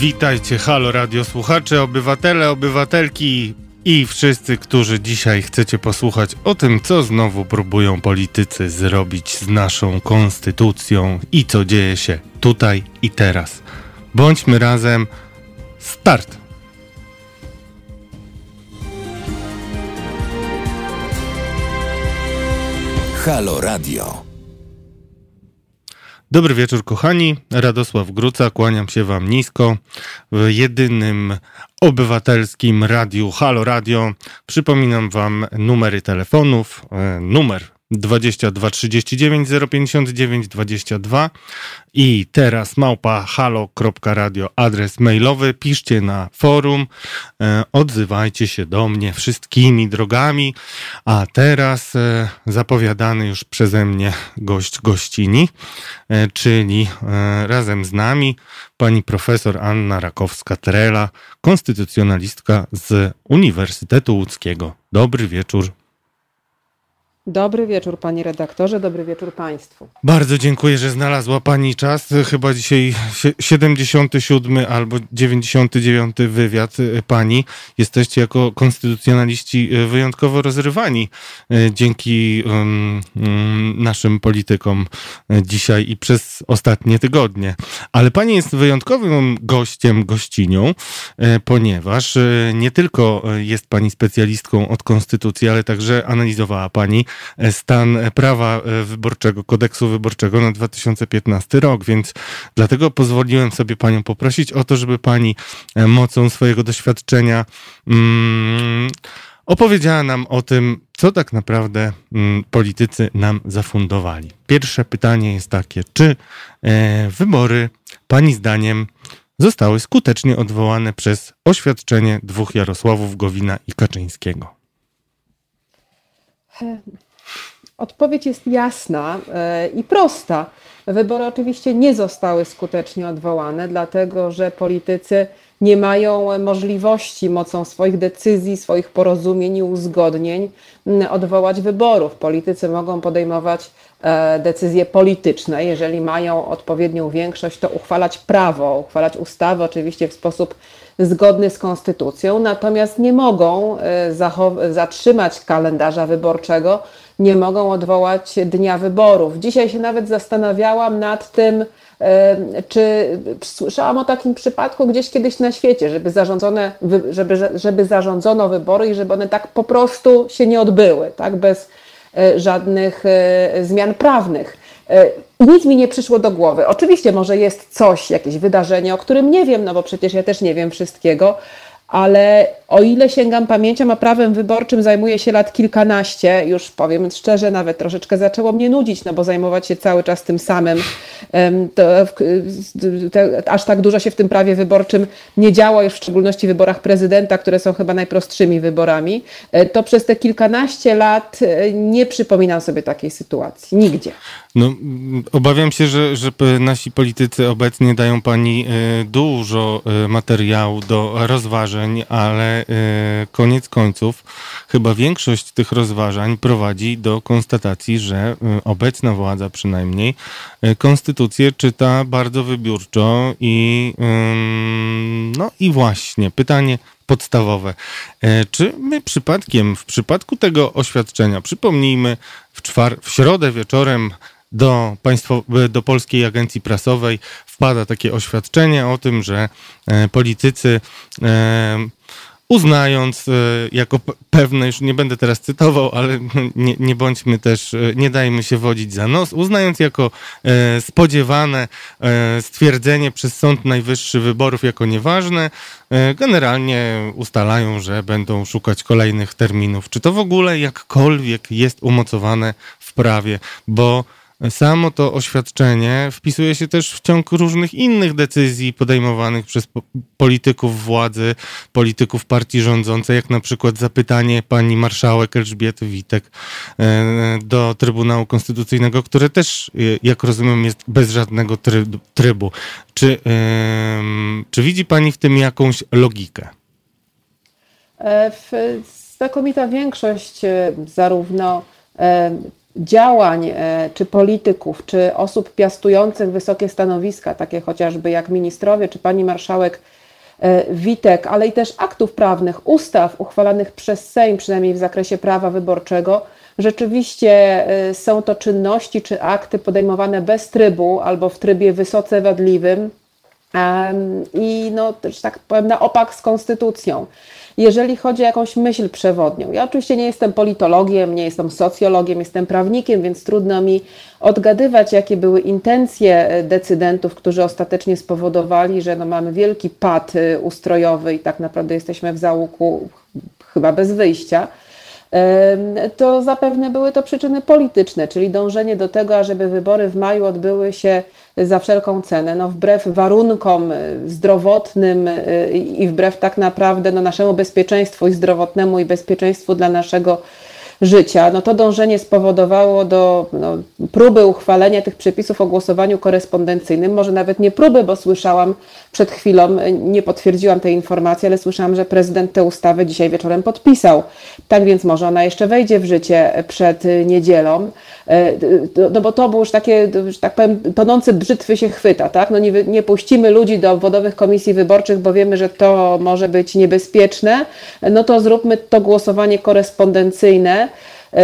Witajcie, halo radio słuchacze, obywatele, obywatelki i wszyscy, którzy dzisiaj chcecie posłuchać o tym, co znowu próbują politycy zrobić z naszą konstytucją i co dzieje się tutaj i teraz. Bądźmy razem. Start! Halo Radio. Dobry wieczór, kochani. Radosław Gruca, kłaniam się Wam nisko w jedynym obywatelskim radiu Halo Radio. Przypominam Wam numery telefonów. E, numer 22 39 059 22 i teraz małpa halo.radio adres mailowy, piszcie na forum, e, odzywajcie się do mnie wszystkimi drogami, a teraz e, zapowiadany już przeze mnie gość gościni, e, czyli e, razem z nami pani profesor Anna Rakowska-Trela, konstytucjonalistka z Uniwersytetu Łódzkiego. Dobry wieczór. Dobry wieczór, panie redaktorze, dobry wieczór państwu. Bardzo dziękuję, że znalazła Pani czas. Chyba dzisiaj sie- 77 albo 99 wywiad y, Pani. Jesteście jako konstytucjonaliści y, wyjątkowo rozrywani y, dzięki um, naszym politykom dzisiaj i przez ostatnie tygodnie. Ale Pani jest wyjątkowym gościem, gościnią, ponieważ nie tylko jest Pani specjalistką od konstytucji, ale także analizowała Pani e, stan prawa e, wyborczego, kodeksu wyborczego na 2015 rok, więc dlatego pozwoliłem sobie panią poprosić o to, żeby pani e, mocą swojego doświadczenia mm, opowiedziała nam o tym, co tak naprawdę mm, politycy nam zafundowali. Pierwsze pytanie jest takie, czy e, wybory pani zdaniem zostały skutecznie odwołane przez oświadczenie dwóch Jarosławów Gowina i Kaczyńskiego? Odpowiedź jest jasna e, i prosta. Wybory oczywiście nie zostały skutecznie odwołane, dlatego że politycy nie mają możliwości mocą swoich decyzji, swoich porozumień i uzgodnień m, odwołać wyborów. Politycy mogą podejmować e, decyzje polityczne. Jeżeli mają odpowiednią większość, to uchwalać prawo, uchwalać ustawy, oczywiście w sposób zgodny z konstytucją, natomiast nie mogą e, zatrzymać kalendarza wyborczego, nie mogą odwołać dnia wyborów. Dzisiaj się nawet zastanawiałam nad tym, e, czy słyszałam o takim przypadku gdzieś kiedyś na świecie, żeby, zarządzone, żeby, żeby zarządzono wybory i żeby one tak po prostu się nie odbyły, tak, bez e, żadnych zmian prawnych. E, I nic mi nie przyszło do głowy. Oczywiście może jest coś, jakieś wydarzenie, o którym nie wiem, no bo przecież ja też nie wiem wszystkiego, ale o ile sięgam pamięcią, a prawem wyborczym zajmuję się lat kilkanaście, już powiem szczerze, nawet troszeczkę zaczęło mnie nudzić, no bo zajmować się cały czas tym samym, to, aż tak dużo się w tym prawie wyborczym nie działo, już w szczególności w wyborach prezydenta, które są chyba najprostszymi wyborami, e, to przez te kilkanaście lat e, nie przypominam sobie takiej sytuacji, nigdzie. No, obawiam się, że, że nasi politycy obecnie dają pani e, dużo materiału do rozważań, ale koniec końców chyba większość tych rozważań prowadzi do konstatacji, że obecna władza przynajmniej e, konstytucję czyta bardzo wybiórczo i no i właśnie pytanie podstawowe. E, Czy my przypadkiem w przypadku tego oświadczenia, przypomnijmy, w, czwar- w środę wieczorem do, państwo, do Polskiej Agencji Prasowej wpada takie oświadczenie o tym, że e, politycy e, uznając e, jako pe- pewne, już nie będę teraz cytował, ale nie, nie bądźmy też, e, nie dajmy się wodzić za nos, uznając jako e, spodziewane stwierdzenie przez Sąd Najwyższy wyborów jako nieważne, generalnie ustalają, że będą szukać kolejnych terminów. Czy to w ogóle jakkolwiek jest umocowane w prawie? Bo Samo to oświadczenie wpisuje się też w ciąg różnych innych decyzji podejmowanych przez po- polityków władzy, polityków partii rządzącej, jak na przykład zapytanie pani marszałek Elżbiety Witek e, do Trybunału Konstytucyjnego, które też, e, jak rozumiem, jest bez żadnego try- trybu. Czy, czy widzi pani w tym jakąś logikę? E, Znakomita większość zarówno działań e, czy polityków, czy osób piastujących wysokie stanowiska, takie chociażby jak ministrowie czy pani marszałek Witek, ale i też aktów prawnych, ustaw uchwalanych przez Sejm, przynajmniej w zakresie prawa wyborczego, rzeczywiście są to czynności czy akty podejmowane bez trybu albo w trybie wysoce wadliwym i no, że tak powiem, na opak z konstytucją jeżeli chodzi o jakąś myśl przewodnią. Ja oczywiście nie jestem politologiem, nie jestem socjologiem, jestem prawnikiem, więc trudno mi odgadywać, jakie były intencje e, decydentów, którzy ostatecznie spowodowali, że no mamy wielki pad e, ustrojowy i tak naprawdę jesteśmy w załuku chyba bez wyjścia to zapewne były to przyczyny polityczne, czyli dążenie do tego, ażeby wybory w maju odbyły się za wszelką cenę, no wbrew warunkom y, zdrowotnym y, i wbrew tak naprawdę no naszemu bezpieczeństwu i zdrowotnemu i bezpieczeństwu dla naszego życia, no to dążenie spowodowało do no, próby uchwalenia tych przepisów o głosowaniu korespondencyjnym. Może nawet nie próby, bo słyszałam przed chwilą, nie potwierdziłam tej informacji, ale słyszałam, że prezydent tę ustawę dzisiaj wieczorem podpisał. Tak więc może ona jeszcze wejdzie w życie przed niedzielą. E, no bo to było już takie, że tak powiem, tonący brzytwy się chwyta, tak? No nie, nie puścimy ludzi do obwodowych komisji wyborczych, bo wiemy, że to może być niebezpieczne, no to zróbmy to głosowanie korespondencyjne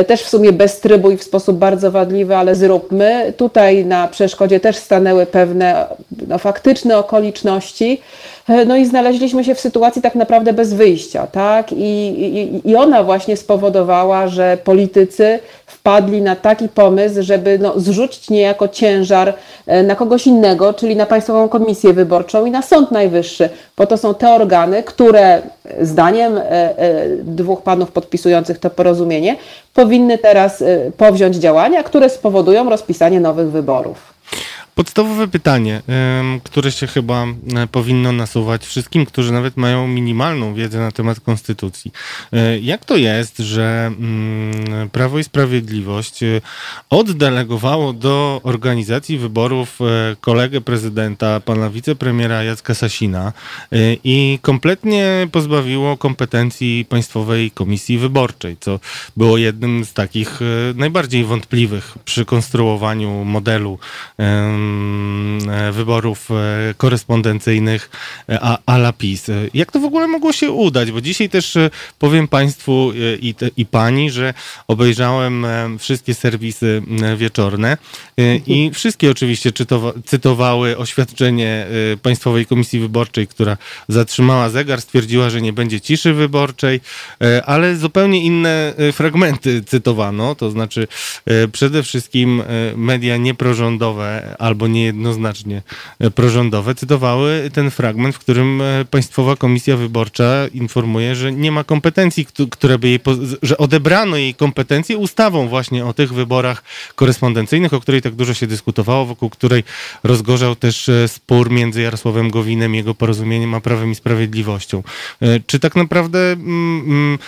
też w sumie bez trybu i w sposób bardzo wadliwy, ale zróbmy. Tutaj na przeszkodzie też stanęły pewne no, faktyczne okoliczności. E, no i znaleźliśmy się w sytuacji tak naprawdę bez wyjścia, tak? I, i, i ona właśnie spowodowała, że politycy wpadli na taki pomysł, żeby no, zrzucić niejako ciężar e, na kogoś innego, czyli na Państwową Komisję Wyborczą i na Sąd Najwyższy, bo to są te organy, które zdaniem e, dwóch panów podpisujących to porozumienie powinny teraz powziąć działania, które spowodują rozpisanie nowych wyborów. Podstawowe pytanie, które się chyba e, powinno nasuwać wszystkim, którzy nawet mają minimalną wiedzę na temat konstytucji. E, jak to jest, że mm, Prawo i Sprawiedliwość e, oddelegowało do organizacji wyborów kolegę prezydenta, pana wicepremiera Jacka Sasina i kompletnie pozbawiło kompetencji Państwowej Komisji Wyborczej, co było jednym z takich najbardziej wątpliwych przy konstruowaniu modelu E, wyborów e, korespondencyjnych e, a la PiS. Jak to w ogóle mogło się udać? Bo dzisiaj też powiem Państwu i, i Pani, że obejrzałem wszystkie serwisy wieczorne i wszystkie oczywiście czytowa, cytowały oświadczenie Państwowej Komisji Wyborczej, która zatrzymała zegar, stwierdziła, że nie będzie ciszy wyborczej, ale zupełnie inne fragmenty cytowano, to znaczy przede wszystkim media nieprorządowe albo albo niejednoznacznie e, prorządowe, cytowały ten fragment, w którym e, Państwowa Komisja Wyborcza informuje, że nie ma kompetencji, które by jej, że odebrano jej kompetencje ustawą właśnie o tych wyborach korespondencyjnych, o której tak dużo się dyskutowało, wokół której rozgorzał też e, spór między Jarosławem Gowinem jego porozumieniem a Prawem i Sprawiedliwością. Czy tak naprawdę, mm, mm,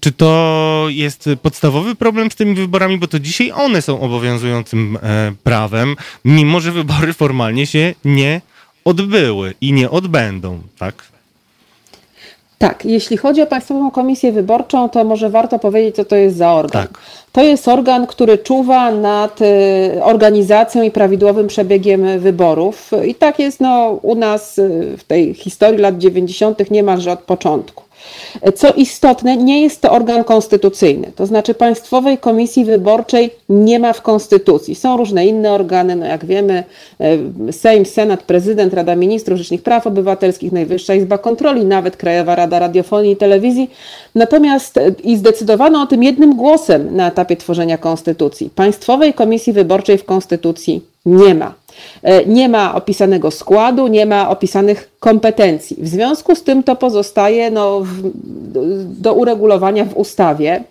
czy to jest podstawowy problem z tymi wyborami, bo to dzisiaj one są obowiązującym prawem, mimo że wybory formalnie się nie odbyły i nie odbędą, tak? Tak, jeśli chodzi o Państwową Komisję Wyborczą, to może warto powiedzieć, co to jest za organ. Tak. To jest organ, który czuwa nad y, organizacją i prawidłowym przebiegiem wyborów. I tak jest no, u nas y, w tej historii lat 90. niemalże od początku. Co istotne, nie jest to organ konstytucyjny, to znaczy Państwowej Komisji Wyborczej nie ma w Konstytucji. Są różne inne organy, no jak wiemy, e, Sejm, Senat, Prezydent, Rada Ministrów, Rzecznik Praw Obywatelskich, Najwyższa Izba Kontroli, nawet Krajowa Rada Radiofonii i Telewizji. Natomiast e, i zdecydowano o tym jednym głosem na etapie tworzenia Konstytucji. Państwowej Komisji Wyborczej w Konstytucji nie ma. E, nie ma opisanego składu, nie ma opisanych kompetencji. W związku z tym to pozostaje no, w, do uregulowania w ustawie.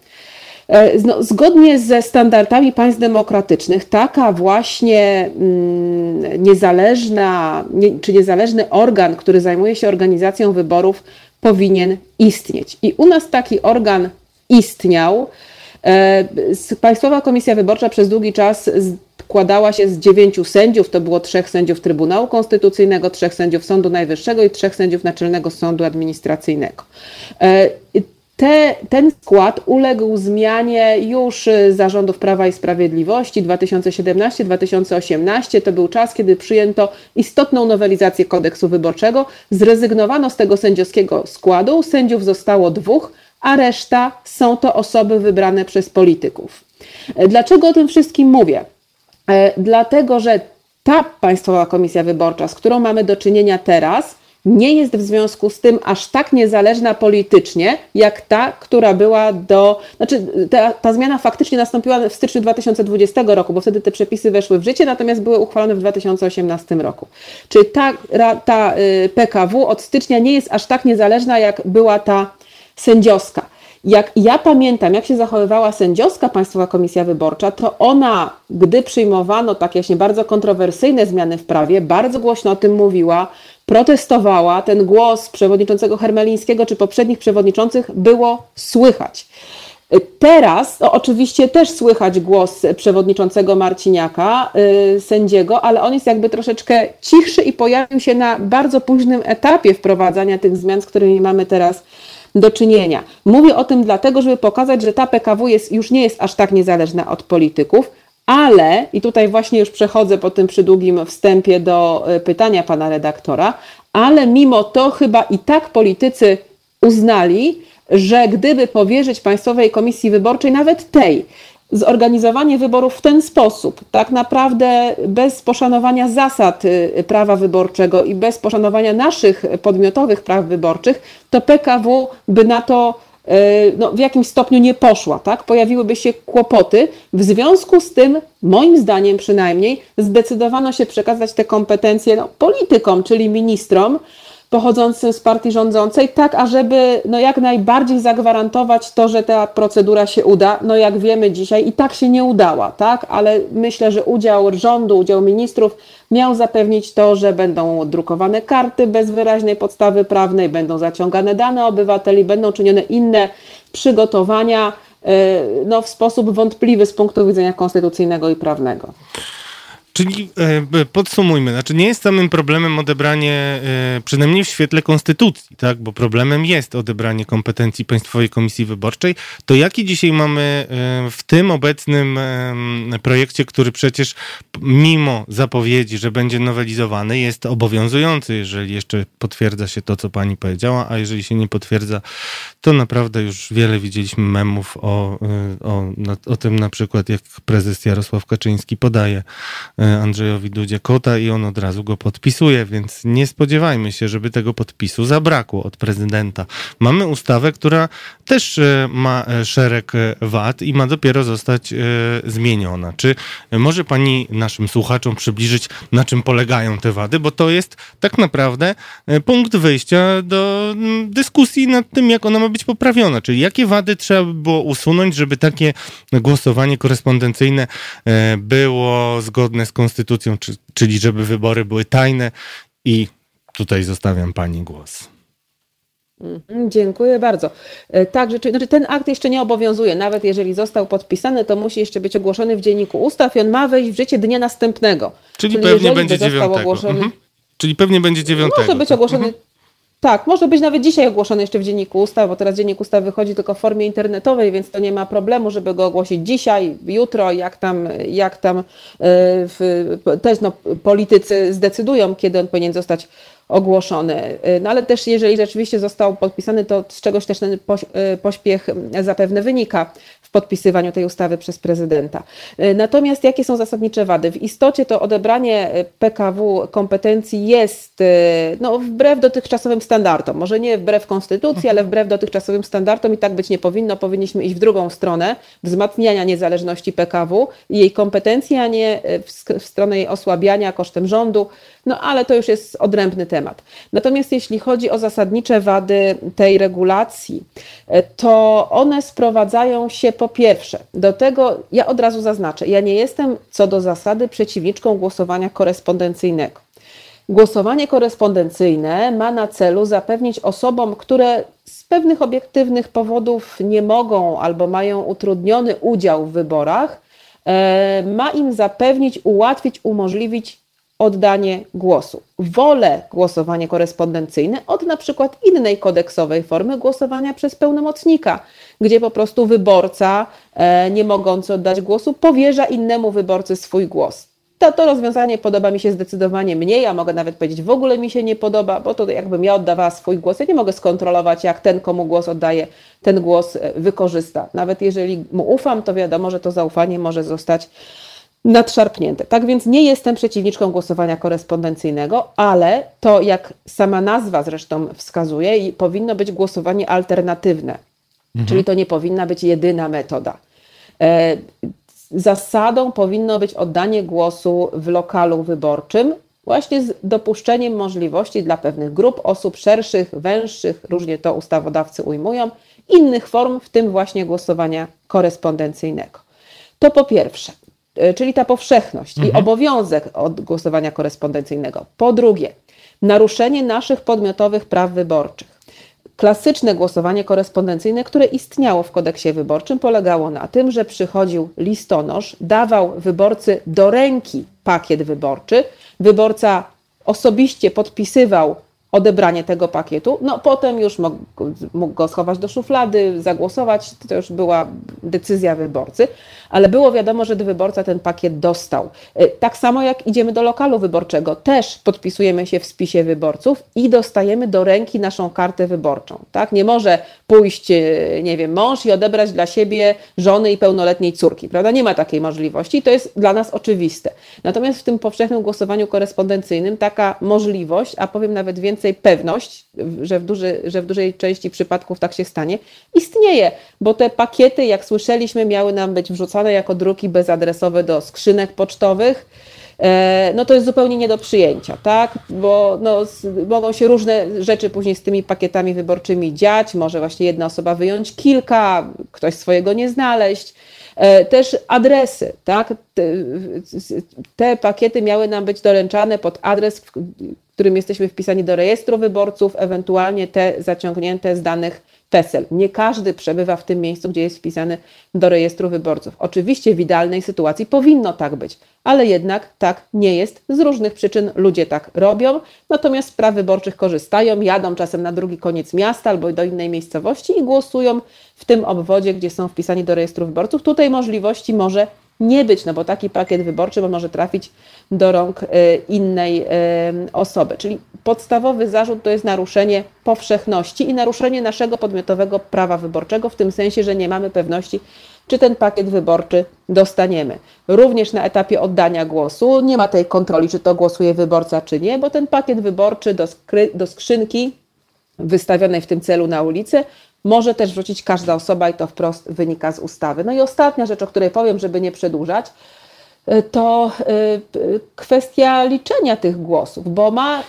No, zgodnie ze standardami państw demokratycznych, taka właśnie mm, niezależna, nie, czy niezależny organ, który zajmuje się organizacją wyborów, powinien istnieć. I u nas taki organ istniał. E, Państwowa Komisja Wyborcza przez długi czas składała się z dziewięciu sędziów, to było trzech sędziów Trybunału Konstytucyjnego, trzech sędziów Sądu Najwyższego i trzech sędziów Naczelnego Sądu Administracyjnego. E, te, ten skład uległ zmianie już zarządów Prawa i Sprawiedliwości 2017-2018. To był czas, kiedy przyjęto istotną nowelizację kodeksu wyborczego. Zrezygnowano z tego sędziowskiego składu, sędziów zostało dwóch, a reszta są to osoby wybrane przez polityków. Dlaczego o tym wszystkim mówię? E, dlatego, że ta Państwowa Komisja Wyborcza, z którą mamy do czynienia teraz, nie jest w związku z tym aż tak niezależna politycznie, jak ta, która była do. Znaczy, ta, ta, zmiana faktycznie nastąpiła w styczniu 2020 roku, bo wtedy te przepisy weszły w życie, natomiast były uchwalone w 2018 roku. Czyli ta, ta y, PKW od stycznia nie jest aż tak niezależna, jak była ta sędziowska. Jak ja pamiętam, jak się zachowywała sędziowska Państwowa Komisja Wyborcza, to ona, gdy przyjmowano takie właśnie bardzo kontrowersyjne zmiany w prawie, bardzo głośno o tym mówiła, protestowała. Ten głos przewodniczącego Hermelińskiego czy poprzednich przewodniczących było słychać. Teraz no, oczywiście też słychać głos przewodniczącego Marciniaka, yy, sędziego, ale on jest jakby troszeczkę cichszy i pojawił się na bardzo późnym etapie wprowadzania tych zmian, z którymi mamy teraz do czynienia. Mówię o tym dlatego, żeby pokazać, że ta PKW jest, już nie jest aż tak niezależna od polityków, ale, i tutaj właśnie już przechodzę po tym przydługim wstępie do e, pytania pana redaktora, ale mimo to chyba i tak politycy uznali, że gdyby powierzyć Państwowej Komisji Wyborczej, nawet tej, zorganizowanie wyborów w ten sposób, tak naprawdę bez poszanowania zasad y, prawa wyborczego i bez poszanowania naszych podmiotowych praw wyborczych, to PKW by na to y, no, w jakimś stopniu nie poszła, tak? Pojawiłyby się kłopoty. W związku z tym, moim zdaniem przynajmniej, zdecydowano się przekazać te kompetencje no, politykom, czyli ministrom, pochodzącym z partii rządzącej, tak ażeby no jak najbardziej zagwarantować to, że ta procedura się uda. No jak wiemy dzisiaj i tak się nie udała, tak? Ale myślę, że udział rządu, udział ministrów miał zapewnić to, że będą drukowane karty bez wyraźnej podstawy prawnej, będą zaciągane dane obywateli, będą czynione inne przygotowania e, no, w sposób wątpliwy z punktu widzenia konstytucyjnego i prawnego. Czyli e, podsumujmy, znaczy nie jest samym problemem odebranie, e, przynajmniej w świetle konstytucji, tak, bo problemem jest odebranie kompetencji Państwowej Komisji Wyborczej, to jaki dzisiaj mamy e, w tym obecnym projekcie, który przecież mimo zapowiedzi, że będzie nowelizowany, jest obowiązujący, jeżeli jeszcze potwierdza się to, co pani powiedziała, a jeżeli się nie potwierdza, to naprawdę już wiele widzieliśmy memów o, o, o tym na przykład, jak prezes Jarosław Kaczyński podaje Andrzejowi Dudzie kota i on od razu go podpisuje, więc nie spodziewajmy się, żeby tego podpisu zabrakło od prezydenta. Mamy ustawę, która też e, ma e, szereg e, wad i ma dopiero zostać zmieniona. Czy może pani naszym słuchaczom przybliżyć, na czym polegają te wady, bo to jest tak naprawdę punkt wyjścia do dyskusji nad tym, jak ona ma być poprawiona, czyli jakie wady trzeba by było usunąć, żeby takie głosowanie korespondencyjne było zgodne z konstytucją, czyli żeby wybory były tajne i tutaj zostawiam pani głos. Mhm, dziękuję bardzo. E, tak, rzeczy, znaczy ten akt jeszcze nie obowiązuje. Nawet jeżeli został podpisany, to musi jeszcze być ogłoszony w dzienniku ustaw i on ma wejść w życie dnia następnego. Czyli, Czyli pewnie będzie dziewiątego. Ogłoszony... Mhm. Czyli pewnie będzie dziewiątego. Może być ogłoszony. Mhm. Tak, może być nawet dzisiaj ogłoszony jeszcze w Dzienniku Ustaw, bo teraz Dziennik Ustaw wychodzi tylko w formie internetowej, więc to nie ma problemu, żeby go ogłosić dzisiaj, jutro, jak tam, jak tam e, w, też no, politycy zdecydują, kiedy on powinien zostać ogłoszony. No ale też jeżeli rzeczywiście został podpisany, to z czegoś też ten e, pośpiech zapewne wynika w podpisywaniu tej ustawy przez prezydenta. E, natomiast jakie są zasadnicze wady? W istocie to odebranie e, PKW kompetencji jest no, wbrew dotychczasowym standardom. Może nie wbrew konstytucji, ale wbrew dotychczasowym standardom i tak być nie powinno. Powinniśmy iść w drugą stronę, wzmacniania niezależności PKW i jej kompetencji, a nie w stronę jej osłabiania kosztem rządu. No ale to już jest odrębny temat. Natomiast jeśli chodzi o zasadnicze wady tej regulacji, e, to one sprowadzają się po pierwsze do tego, ja od razu zaznaczę, ja nie jestem co do zasady przeciwniczką głosowania korespondencyjnego. Głosowanie korespondencyjne ma na celu zapewnić osobom, które z pewnych obiektywnych powodów nie mogą albo mają utrudniony udział w wyborach, e, ma im zapewnić, ułatwić, umożliwić oddanie głosu. Wolę głosowanie korespondencyjne od na przykład innej kodeksowej formy głosowania przez pełnomocnika, gdzie po prostu wyborca, e, nie mogący oddać głosu, powierza innemu wyborcy swój głos. To, to rozwiązanie podoba mi się zdecydowanie mniej, a mogę nawet powiedzieć, w ogóle mi się nie podoba, bo to jakbym ja oddawała swój głos, ja nie mogę skontrolować, jak ten, komu głos oddaje, ten głos e, wykorzysta. Nawet jeżeli mu ufam, to wiadomo, że to zaufanie może zostać nadszarpnięte. Tak więc nie jestem przeciwniczką głosowania korespondencyjnego, ale to, jak sama nazwa zresztą wskazuje, powinno być głosowanie alternatywne, mhm. czyli to nie powinna być jedyna metoda. E, zasadą powinno być oddanie głosu w lokalu wyborczym, właśnie z dopuszczeniem możliwości dla pewnych grup osób szerszych, węższych, różnie to ustawodawcy ujmują, innych form, w tym właśnie głosowania korespondencyjnego. To po pierwsze, czyli ta powszechność mhm. i obowiązek od głosowania korespondencyjnego. Po drugie, naruszenie naszych podmiotowych praw wyborczych. Klasyczne głosowanie korespondencyjne, które istniało w kodeksie wyborczym, polegało na tym, że przychodził listonosz, dawał wyborcy do ręki pakiet wyborczy, wyborca osobiście podpisywał odebranie tego pakietu. No potem już mógł, mógł, go schować do szuflady, zagłosować, to już była decyzja wyborcy, ale było wiadomo, że wyborca ten pakiet dostał. E, tak samo jak idziemy do lokalu wyborczego, też podpisujemy się w spisie wyborców i dostajemy do ręki naszą kartę wyborczą. Tak? Nie może pójść, e, nie wiem, mąż i odebrać dla siebie żony i pełnoletniej córki, prawda? Nie ma takiej możliwości to jest dla nas oczywiste. Natomiast w tym powszechnym głosowaniu korespondencyjnym taka możliwość, a powiem nawet więcej, więcej pewność, że w, duży, że w dużej części przypadków tak się stanie, istnieje, bo te pakiety, jak słyszeliśmy, miały nam być wrzucane jako druki bezadresowe do skrzynek pocztowych. E, no to jest zupełnie nie do przyjęcia, tak? Bo no, mogą się różne rzeczy później z tymi pakietami wyborczymi dziać. Może właśnie jedna osoba wyjąć kilka, ktoś swojego nie znaleźć. E, też adresy, tak? Te, pakiety miały nam być doręczane pod adres, którym jesteśmy wpisani do rejestru wyborców, ewentualnie te zaciągnięte z danych PESEL. Nie każdy przebywa w tym miejscu, gdzie jest wpisany do rejestru wyborców. Oczywiście w idealnej sytuacji powinno tak być, ale jednak tak nie jest. Z różnych przyczyn ludzie tak robią, natomiast z praw wyborczych korzystają, jadą czasem na drugi koniec miasta albo do innej miejscowości i głosują w tym obwodzie, gdzie są wpisani do rejestru wyborców. Tutaj możliwości może nie być, no bo taki pakiet wyborczy może trafić do rąk e, innej e, osoby. Czyli podstawowy zarzut to jest naruszenie powszechności i naruszenie naszego podmiotowego prawa wyborczego, w tym sensie, że nie mamy pewności, czy ten pakiet wyborczy dostaniemy. Również na etapie oddania głosu nie ma tej kontroli, czy to głosuje wyborca, czy nie, bo ten pakiet wyborczy do, skry, do skrzynki wystawionej w tym celu na ulicy może też wrzucić każda osoba i to wprost wynika z ustawy. No i ostatnia rzecz, o której powiem, żeby nie przedłużać, to y, kwestia liczenia tych głosów, bo ma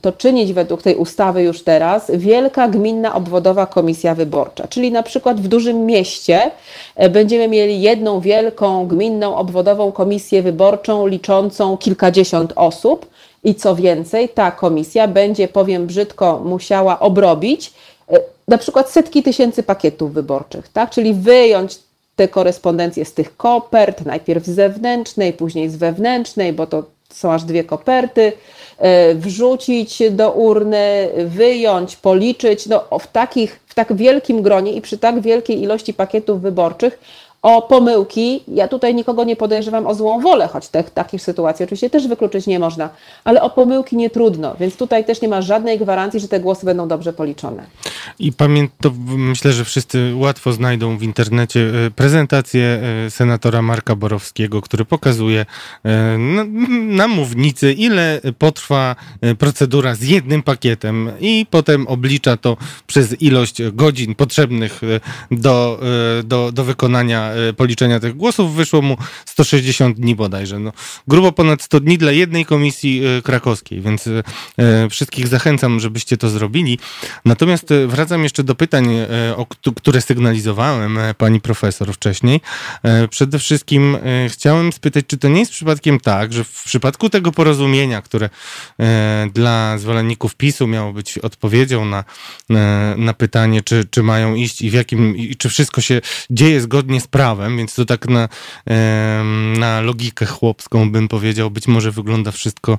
to czynić według tej ustawy już teraz Wielka Gminna Obwodowa Komisja Wyborcza. Czyli na przykład w dużym mieście e, będziemy mieli jedną wielką gminną obwodową komisję wyborczą liczącą kilkadziesiąt osób i co więcej, ta komisja będzie, powiem brzydko, musiała obrobić E, na przykład setki tysięcy pakietów wyborczych, tak? czyli wyjąć te korespondencje z tych kopert, najpierw z zewnętrznej, później z wewnętrznej, bo to są aż dwie koperty, e, wrzucić do urny, wyjąć, policzyć. No, w, takich, w tak wielkim gronie i przy tak wielkiej ilości pakietów wyborczych o pomyłki. Ja tutaj nikogo nie podejrzewam o złą wolę, choć te, takich sytuacji oczywiście też wykluczyć nie można, ale o pomyłki nie trudno, więc tutaj też nie ma żadnej gwarancji, że te głosy będą dobrze policzone. I pamiętam, myślę, że wszyscy łatwo znajdą w internecie e, prezentację e, senatora Marka Borowskiego, który pokazuje e, na, na mównicy, ile potrwa procedura z jednym pakietem i potem oblicza to przez ilość godzin potrzebnych do, do, do wykonania policzenia tych głosów wyszło mu 160 dni bodajże. No, grubo ponad 100 dni dla jednej komisji e, krakowskiej, więc e, wszystkich zachęcam, żebyście to zrobili. Natomiast wracam jeszcze do pytań, które sygnalizowałem pani profesor wcześniej. Przede wszystkim chciałem spytać, czy to nie jest przypadkiem tak, że w przypadku tego porozumienia, które dla zwolenników PiSu miało być odpowiedzią na, na pytanie, czy, czy mają iść i w jakim, i czy wszystko się dzieje zgodnie z prawem, więc to tak na, na logikę chłopską bym powiedział, być może wygląda wszystko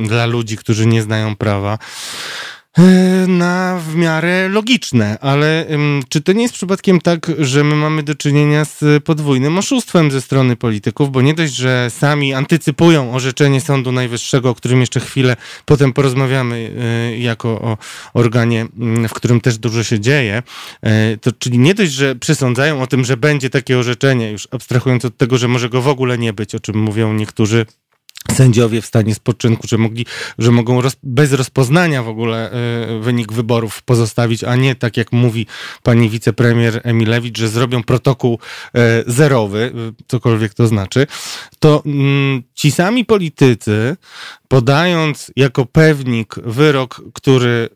dla ludzi, którzy nie znają prawa. E, na w miarę logiczne, ale czy to nie jest przypadkiem tak, że my mamy do czynienia z podwójnym oszustwem ze strony polityków, bo nie dość, że sami antycypują orzeczenie Sądu Najwyższego, o którym jeszcze chwilę potem porozmawiamy e, jako o organie, w którym też dużo się dzieje, e, to czyli nie dość, że przesądzają o tym, że będzie takie orzeczenie, już abstrahując od tego, że może go w ogóle nie być, o czym mówią niektórzy sędziowie w stanie spoczynku, że, mogli, że mogą roz, bez rozpoznania w ogóle y, wynik wyborów pozostawić, a nie tak jak mówi pani wicepremier Emilewicz, że zrobią protokół y, zerowy, y, cokolwiek to znaczy, to mm, ci sami politycy, podając jako pewnik wyrok, który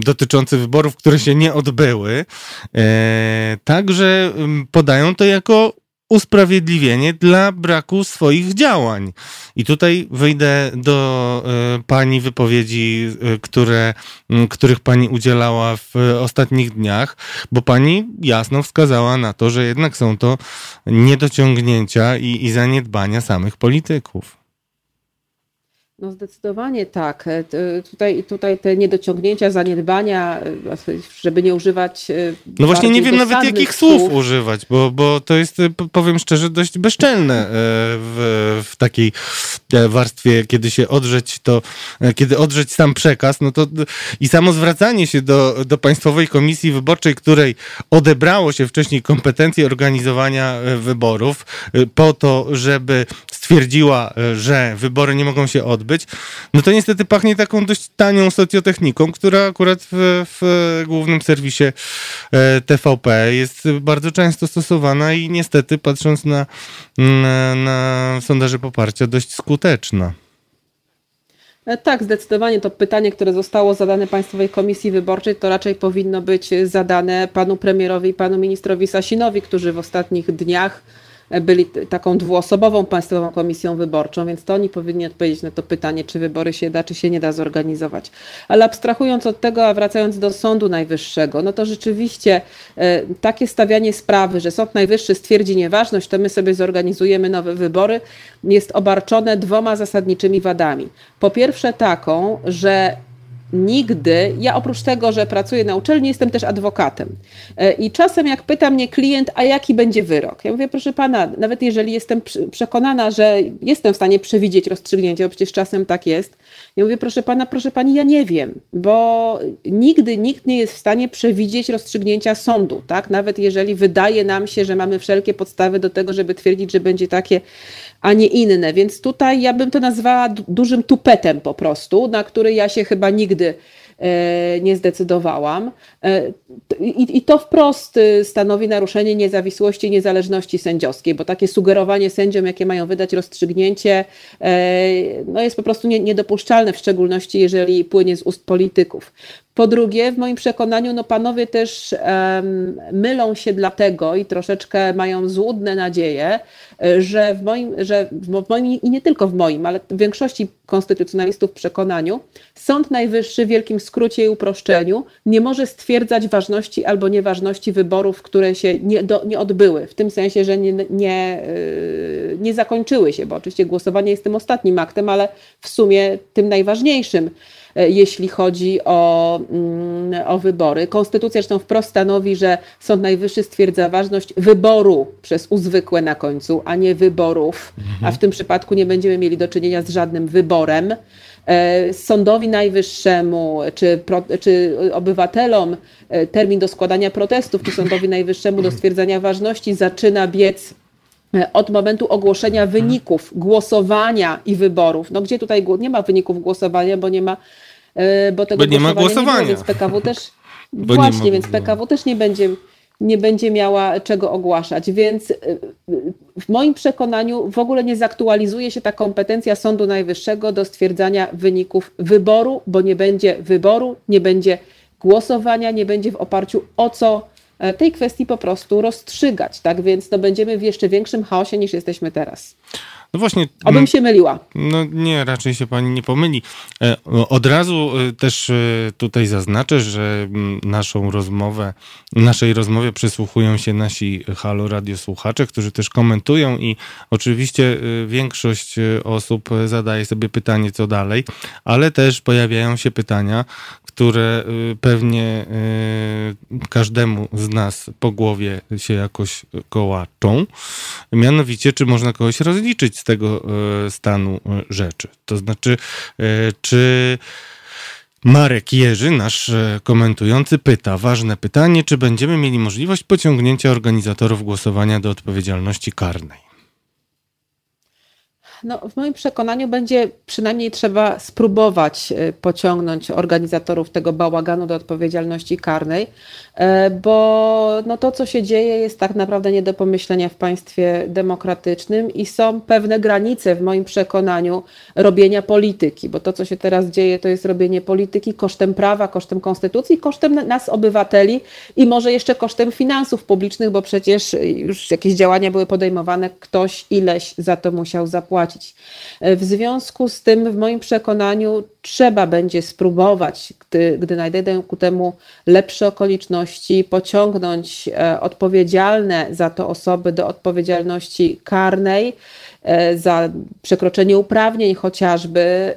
dotyczący wyborów, które się nie odbyły, także podają to jako usprawiedliwienie dla braku swoich działań. I tutaj wyjdę do y, pani wypowiedzi, y, które, których pani udzielała w ostatnich dniach, bo pani jasno wskazała na to, że jednak są to niedociągnięcia i, i zaniedbania samych polityków. No zdecydowanie tak. E, tutaj, tutaj te niedociągnięcia, zaniedbania, e, żeby nie używać. E, no właśnie nie wiem nawet jakich słów, słów używać, bo, bo to jest, powiem szczerze, dość bezczelne w, w takiej warstwie, kiedy się odrzeć to, kiedy odrzeć sam przekaz, no to i samo zwracanie się do, do Państwowej Komisji Wyborczej, której odebrało się wcześniej kompetencje organizowania wyborów po to, żeby stwierdziła, że wybory nie mogą się odbyć, być, no to niestety pachnie taką dość tanią socjotechniką, która akurat w, w głównym serwisie e, TVP jest bardzo często stosowana i niestety patrząc na, na, na sondaże poparcia dość skuteczna. E, tak, zdecydowanie to pytanie, które zostało zadane Państwowej Komisji Wyborczej, to raczej powinno być zadane panu premierowi i panu ministrowi Sasinowi, którzy w ostatnich dniach byli taką dwuosobową Państwową Komisją Wyborczą, więc to oni powinni odpowiedzieć na to pytanie, czy wybory się da, czy się nie da zorganizować. Ale abstrahując od tego, a wracając do Sądu Najwyższego, no to rzeczywiście e, takie stawianie sprawy, że Sąd Najwyższy stwierdzi nieważność, to my sobie zorganizujemy nowe wybory, jest obarczone dwoma zasadniczymi wadami. Po pierwsze taką, że nigdy, ja oprócz tego, że pracuję na uczelni, jestem też adwokatem. E, I czasem jak pyta mnie klient, a jaki będzie wyrok? Ja mówię, proszę pana, nawet jeżeli jestem przekonana, że jestem w stanie przewidzieć rozstrzygnięcie, bo przecież czasem tak jest, ja mówię, proszę pana, proszę pani, ja nie wiem, bo nigdy nikt nie jest w stanie przewidzieć rozstrzygnięcia sądu, tak? Nawet jeżeli wydaje nam się, że mamy wszelkie podstawy do tego, żeby twierdzić, że będzie takie a nie inne. Więc tutaj ja bym to nazwała dużym tupetem po prostu, na który ja się chyba nigdy e, nie zdecydowałam. E, I, to wprost y, stanowi naruszenie niezawisłości i niezależności sędziowskiej, bo takie sugerowanie sędziom, jakie mają wydać rozstrzygnięcie, e, no jest po prostu niedopuszczalne, w szczególności jeżeli płynie z ust polityków. Po drugie, w moim przekonaniu, no panowie też um, mylą się dlatego i troszeczkę mają złudne nadzieje, że w moim, że w moim i nie tylko w moim, ale w większości konstytucjonalistów przekonaniu, Sąd Najwyższy w wielkim skrócie i uproszczeniu nie może stwierdzać ważności albo nieważności wyborów, które się nie, do, nie odbyły, w tym sensie, że nie, nie, yy, nie zakończyły się, bo oczywiście głosowanie jest tym ostatnim aktem, ale w sumie tym najważniejszym. E, jeśli chodzi o, mm, o wybory. Konstytucja zresztą wprost stanowi, że Sąd Najwyższy stwierdza ważność wyboru przez uzwykłe na końcu, a nie wyborów, mhm. a w tym przypadku nie będziemy mieli do czynienia z żadnym wyborem. E, Sądowi Najwyższemu czy, czy obywatelom e, termin do składania protestów, czy Sądowi Najwyższemu do stwierdzenia ważności zaczyna biec od momentu ogłoszenia wyników głosowania i wyborów. No gdzie tutaj nie ma wyników głosowania, bo nie ma E, bo tego bo nie ma głosowania. Nie było, więc PKW też właśnie, więc PKW też nie będzie, nie będzie miała czego ogłaszać. Więc e, w moim przekonaniu w ogóle nie zaktualizuje się ta kompetencja Sądu Najwyższego do stwierdzania wyników wyboru, bo nie będzie wyboru, nie będzie głosowania, nie będzie w oparciu o co e, tej kwestii po prostu rozstrzygać. Tak więc no, będziemy w jeszcze większym chaosie niż jesteśmy teraz. No właśnie. Obym się myliła. No nie, raczej się pani nie pomyli. E, od razu e, też e, tutaj zaznaczę, że naszą rozmowę, naszej rozmowie przysłuchują się nasi Halo Radio słuchacze, którzy też komentują i oczywiście większość osób zadaje sobie pytanie, co dalej, ale też pojawiają się pytania, które pewnie każdemu z nas po głowie się jakoś kołaczą. Mianowicie, czy można kogoś rozliczyć z tego e, stanu e, rzeczy? To znaczy, e, czy Marek Jerzy, nasz komentujący, pyta ważne pytanie, czy będziemy mieli możliwość pociągnięcia organizatorów głosowania do odpowiedzialności karnej? No, w moim przekonaniu będzie przynajmniej trzeba spróbować pociągnąć organizatorów tego bałaganu do odpowiedzialności karnej, bo no to, co się dzieje, jest tak naprawdę nie do pomyślenia w państwie demokratycznym i są pewne granice, w moim przekonaniu, robienia polityki, bo to, co się teraz dzieje, to jest robienie polityki kosztem prawa, kosztem konstytucji, kosztem nas, obywateli i może jeszcze kosztem finansów publicznych, bo przecież już jakieś działania były podejmowane, ktoś ileś za to musiał zapłacić. E, w związku z tym, w moim przekonaniu, trzeba będzie spróbować, gdy, gdy nadejdą ku temu lepsze okoliczności, pociągnąć e, odpowiedzialne za to osoby do odpowiedzialności karnej e, za przekroczenie uprawnień chociażby,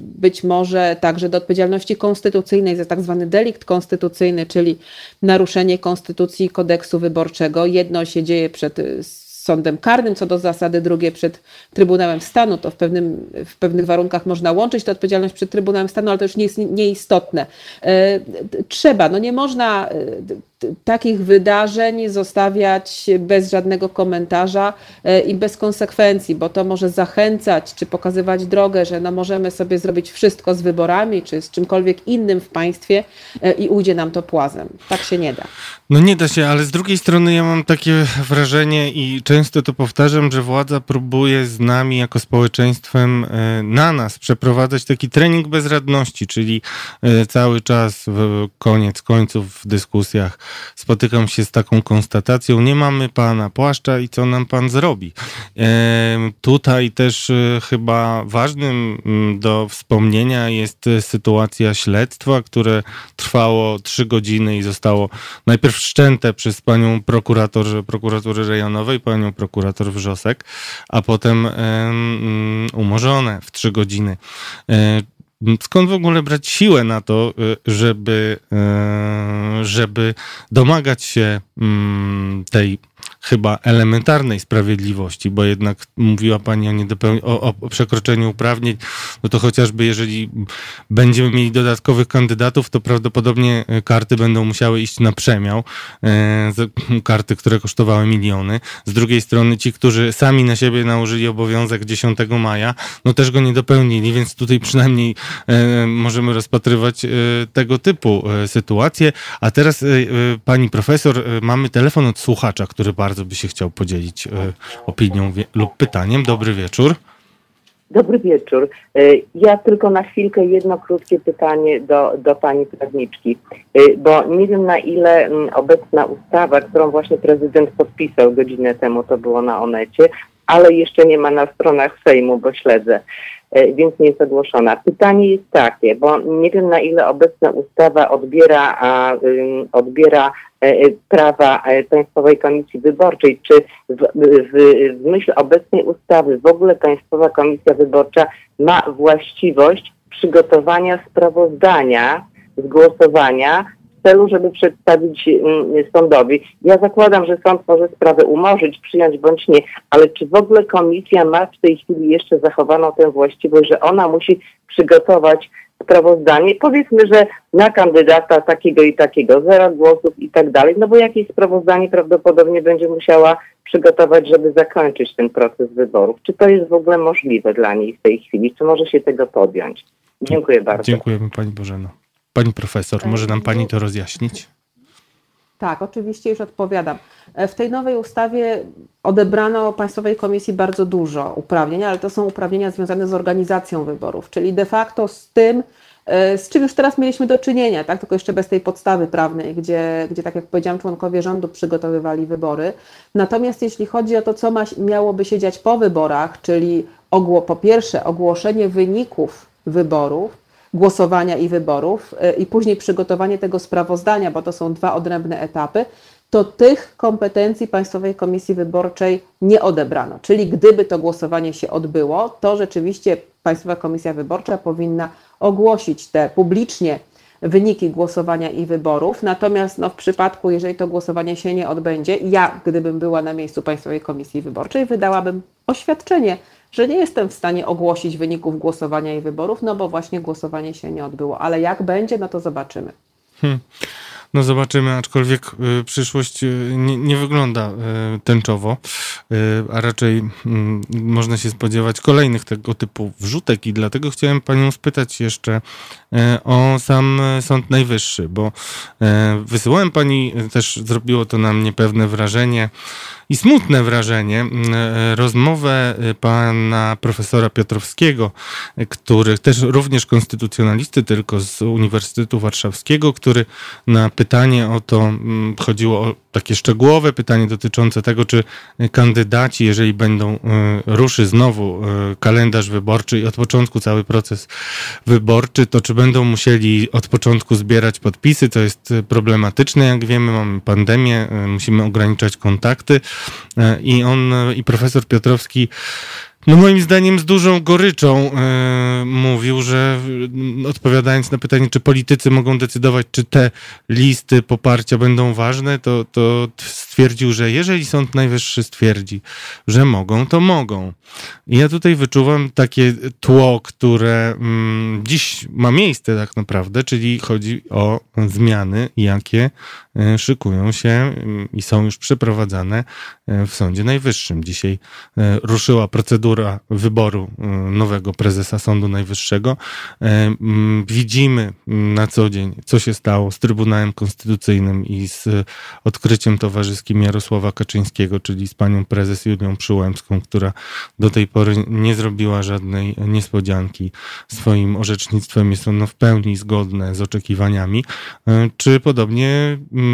być może także do odpowiedzialności konstytucyjnej za tak zwany delikt konstytucyjny, czyli naruszenie konstytucji i kodeksu wyborczego. Jedno się dzieje przed sądem karnym, co do zasady, drugie przed Trybunałem Stanu. To w, pewnym, w pewnych warunkach można łączyć tę odpowiedzialność przed Trybunałem Stanu, ale to już nie jest nieistotne. E, trzeba, no nie można e, takich wydarzeń zostawiać bez żadnego komentarza e, i bez konsekwencji, bo to może zachęcać czy pokazywać drogę, że no możemy sobie zrobić wszystko z wyborami czy z czymkolwiek innym w państwie i ujdzie nam to płazem. Tak się nie da. No nie da się, ale z drugiej strony ja mam takie wrażenie i często to powtarzam, że władza próbuje z nami jako społeczeństwem e, na nas przeprowadzać taki trening bezradności, czyli e, cały czas w koniec końców w dyskusjach spotykam się z taką konstatacją, nie mamy pana płaszcza i co nam pan zrobi. E, tutaj też chyba ważnym mm, do wspomnienia jest sytuacja śledztwa, które trwało trzy godziny i zostało najpierw wszczęte przez panią prokurator, prokuratury rejonowej, panią prokurator Wrzosek, a potem um, umorzone w trzy godziny. Skąd w ogóle brać siłę na to, e, żeby, e, żeby domagać się mm, tej chyba elementarnej sprawiedliwości, bo jednak mówiła Pani o, o, o przekroczeniu uprawnień, no to chociażby jeżeli będziemy mieli dodatkowych kandydatów, to prawdopodobnie e, karty będą musiały iść na przemiał, e, karty, które kosztowały miliony. Z drugiej strony ci, którzy sami na siebie nałożyli obowiązek 10 maja, no też go nie dopełnili, więc tutaj przynajmniej e, możemy rozpatrywać tego typu sytuacje. A teraz pani profesor, mamy telefon od słuchacza, który bardzo bardzo by się chciał podzielić e, opinią lub pytaniem. Dobry wieczór. Dobry wieczór. E, ja tylko na chwilkę jedno krótkie pytanie do, do pani prawniczki, e, bo nie wiem na ile obecna ustawa, którą właśnie prezydent podpisał godzinę temu, to było na Onecie, ale jeszcze nie ma na stronach Sejmu, bo śledzę, więc nie jest ogłoszona. Pytanie jest takie, bo nie wiem na ile obecna ustawa odbiera, a, odbiera E, e, prawa e, Państwowej Komisji Wyborczej, czy w, w, w myśl obecnej ustawy w ogóle Państwowa Komisja Wyborcza ma właściwość przygotowania sprawozdania z głosowania celu, żeby przedstawić mm, sądowi. Ja zakładam, że sąd może sprawę umorzyć, przyjąć bądź nie, ale czy w ogóle komisja ma w tej chwili jeszcze zachowaną tę właściwość, że ona musi przygotować sprawozdanie, powiedzmy, że na kandydata takiego i takiego, zero głosów i tak dalej, no bo jakieś sprawozdanie prawdopodobnie będzie musiała przygotować, żeby zakończyć ten proces wyborów. Czy to jest w ogóle możliwe dla niej w tej chwili? Czy może się tego podjąć? Dziękuję bardzo. Dziękujemy Pani Bożeno. Pani profesor, może nam Pani to rozjaśnić? Tak, oczywiście już odpowiadam. E, w tej nowej ustawie odebrano Państwowej Komisji bardzo dużo uprawnień, ale to są uprawnienia związane z organizacją wyborów, czyli de facto z tym, e, z czym już teraz mieliśmy do czynienia, tak? tylko jeszcze bez tej podstawy prawnej, gdzie, gdzie tak jak powiedziałam, członkowie rządu przygotowywali wybory. Natomiast jeśli chodzi o to, co ma, miałoby się dziać po wyborach, czyli ogło, po pierwsze ogłoszenie wyników wyborów, głosowania i wyborów e, i później przygotowanie tego sprawozdania, bo to są dwa odrębne etapy, to tych kompetencji Państwowej Komisji Wyborczej nie odebrano. Czyli gdyby to głosowanie się odbyło, to rzeczywiście Państwowa Komisja Wyborcza powinna ogłosić te publicznie wyniki głosowania i wyborów. Natomiast no, w przypadku, jeżeli to głosowanie się nie odbędzie, ja, gdybym była na miejscu Państwowej Komisji Wyborczej, wydałabym oświadczenie, że nie jestem w stanie ogłosić wyników głosowania i wyborów, no bo właśnie głosowanie się nie odbyło. Ale jak będzie, no to zobaczymy. Hmm. No zobaczymy, aczkolwiek y, przyszłość y, nie, nie wygląda y, tęczowo, a raczej mm, można się spodziewać kolejnych tego typu wrzutek i dlatego chciałem panią spytać jeszcze o sam Sąd Najwyższy, bo wysyłałem pani, też zrobiło to na mnie pewne wrażenie, i smutne wrażenie. E, rozmowę e, pana profesora Piotrowskiego, e, który też również konstytucjonalisty, tylko z Uniwersytetu Warszawskiego, który na pytanie o to, chodziło o takie szczegółowe pytanie dotyczące tego, czy kandydaci, jeżeli będą, ruszy znowu kalendarz wyborczy i od początku cały proces wyborczy, to czy będą musieli od początku zbierać podpisy, to jest problematyczne, jak wiemy, mamy pandemię, musimy ograniczać kontakty. I on, i profesor Piotrowski no moim zdaniem z dużą goryczą e, mówił, że odpowiadając na pytanie, czy politycy mogą decydować, czy te listy poparcia będą ważne, to, to stwierdził, że jeżeli Sąd Najwyższy stwierdzi, że mogą, to mogą. I ja tutaj wyczuwam takie tło, które dziś ma miejsce tak naprawdę, czyli chodzi o zmiany, jakie szykują się mm, i są już przeprowadzane e, w Sądzie Najwyższym. Dzisiaj ruszyła procedura wyboru nowego prezesa Sądu Najwyższego. E, mm, widzimy na co dzień, co się stało z Trybunałem Konstytucyjnym i z odkryciem towarzyskim Jarosława Kaczyńskiego, czyli z panią prezes Julią Przyłębską, która do tej pory nie zrobiła żadnej niespodzianki swoim orzecznictwem. Jest ono w pełni zgodne z oczekiwaniami. E, czy podobnie, mm,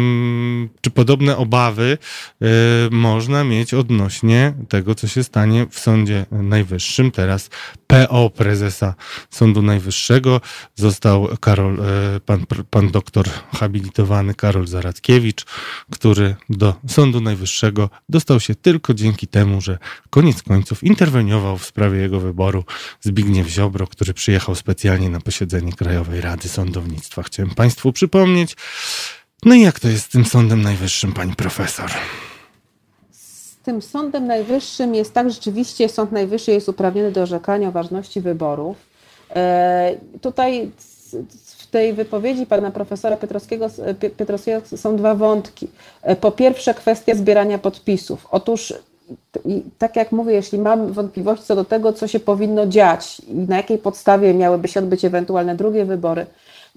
czy podobne obawy e, można mieć odnośnie tego, co się stanie w Sądzie Najwyższym. Teraz PO prezesa Sądu Najwyższego został Karol, e, pan, pan doktor habilitowany Karol Zaradkiewicz, który do Sądu Najwyższego dostał się tylko dzięki temu, że koniec końców interweniował w sprawie jego wyboru Zbigniew Ziobro, który przyjechał specjalnie na posiedzenie Krajowej Rady Sądownictwa. Chciałem Państwu przypomnieć. No i jak to jest z tym Sądem Najwyższym, pani profesor? tym Sądem Najwyższym jest tak, rzeczywiście Sąd Najwyższy jest uprawniony do orzekania o ważności wyborów. E, tutaj w tej wypowiedzi pana profesora Piotrowskiego, Piotrowskiego są dwa wątki. E, po pierwsze kwestia zbierania podpisów. Otóż tak jak mówię, jeśli mam wątpliwości co do tego, co się powinno dziać i na jakiej podstawie miałyby się odbyć ewentualne drugie wybory,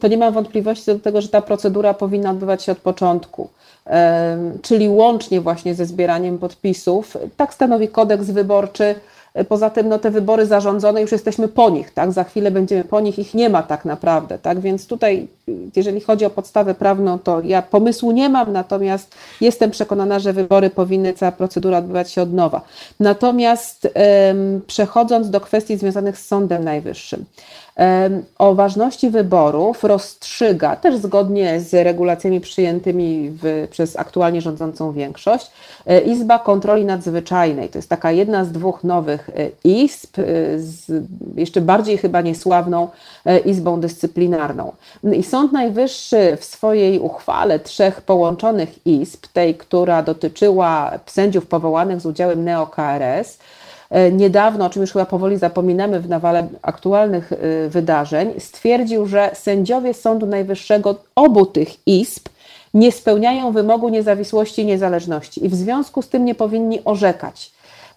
to nie mam wątpliwości do tego, że ta procedura powinna odbywać się od początku czyli łącznie właśnie ze zbieraniem podpisów. Tak stanowi kodeks wyborczy. Poza tym no, te wybory zarządzone już jesteśmy po nich, tak? Za chwilę będziemy po nich, ich nie ma tak naprawdę, tak? Więc tutaj, jeżeli chodzi o podstawę prawną, to ja pomysłu nie mam, natomiast jestem przekonana, że wybory powinny, cała procedura odbywać się od nowa. Natomiast przechodząc do kwestii związanych z Sądem Najwyższym o ważności wyborów rozstrzyga, też zgodnie z regulacjami przyjętymi w, przez aktualnie rządzącą większość, e, Izba Kontroli Nadzwyczajnej. To jest taka jedna z dwóch nowych e, izb, e, z jeszcze bardziej chyba niesławną Izbą Dyscyplinarną. I Sąd Najwyższy w swojej uchwale trzech połączonych izb, tej, która dotyczyła sędziów powołanych z udziałem neo-KRS, E, niedawno, o czym już chyba powoli zapominamy w nawale aktualnych e, wydarzeń, stwierdził, że sędziowie Sądu Najwyższego obu tych izb nie spełniają wymogu niezawisłości i niezależności i w związku z tym nie powinni orzekać.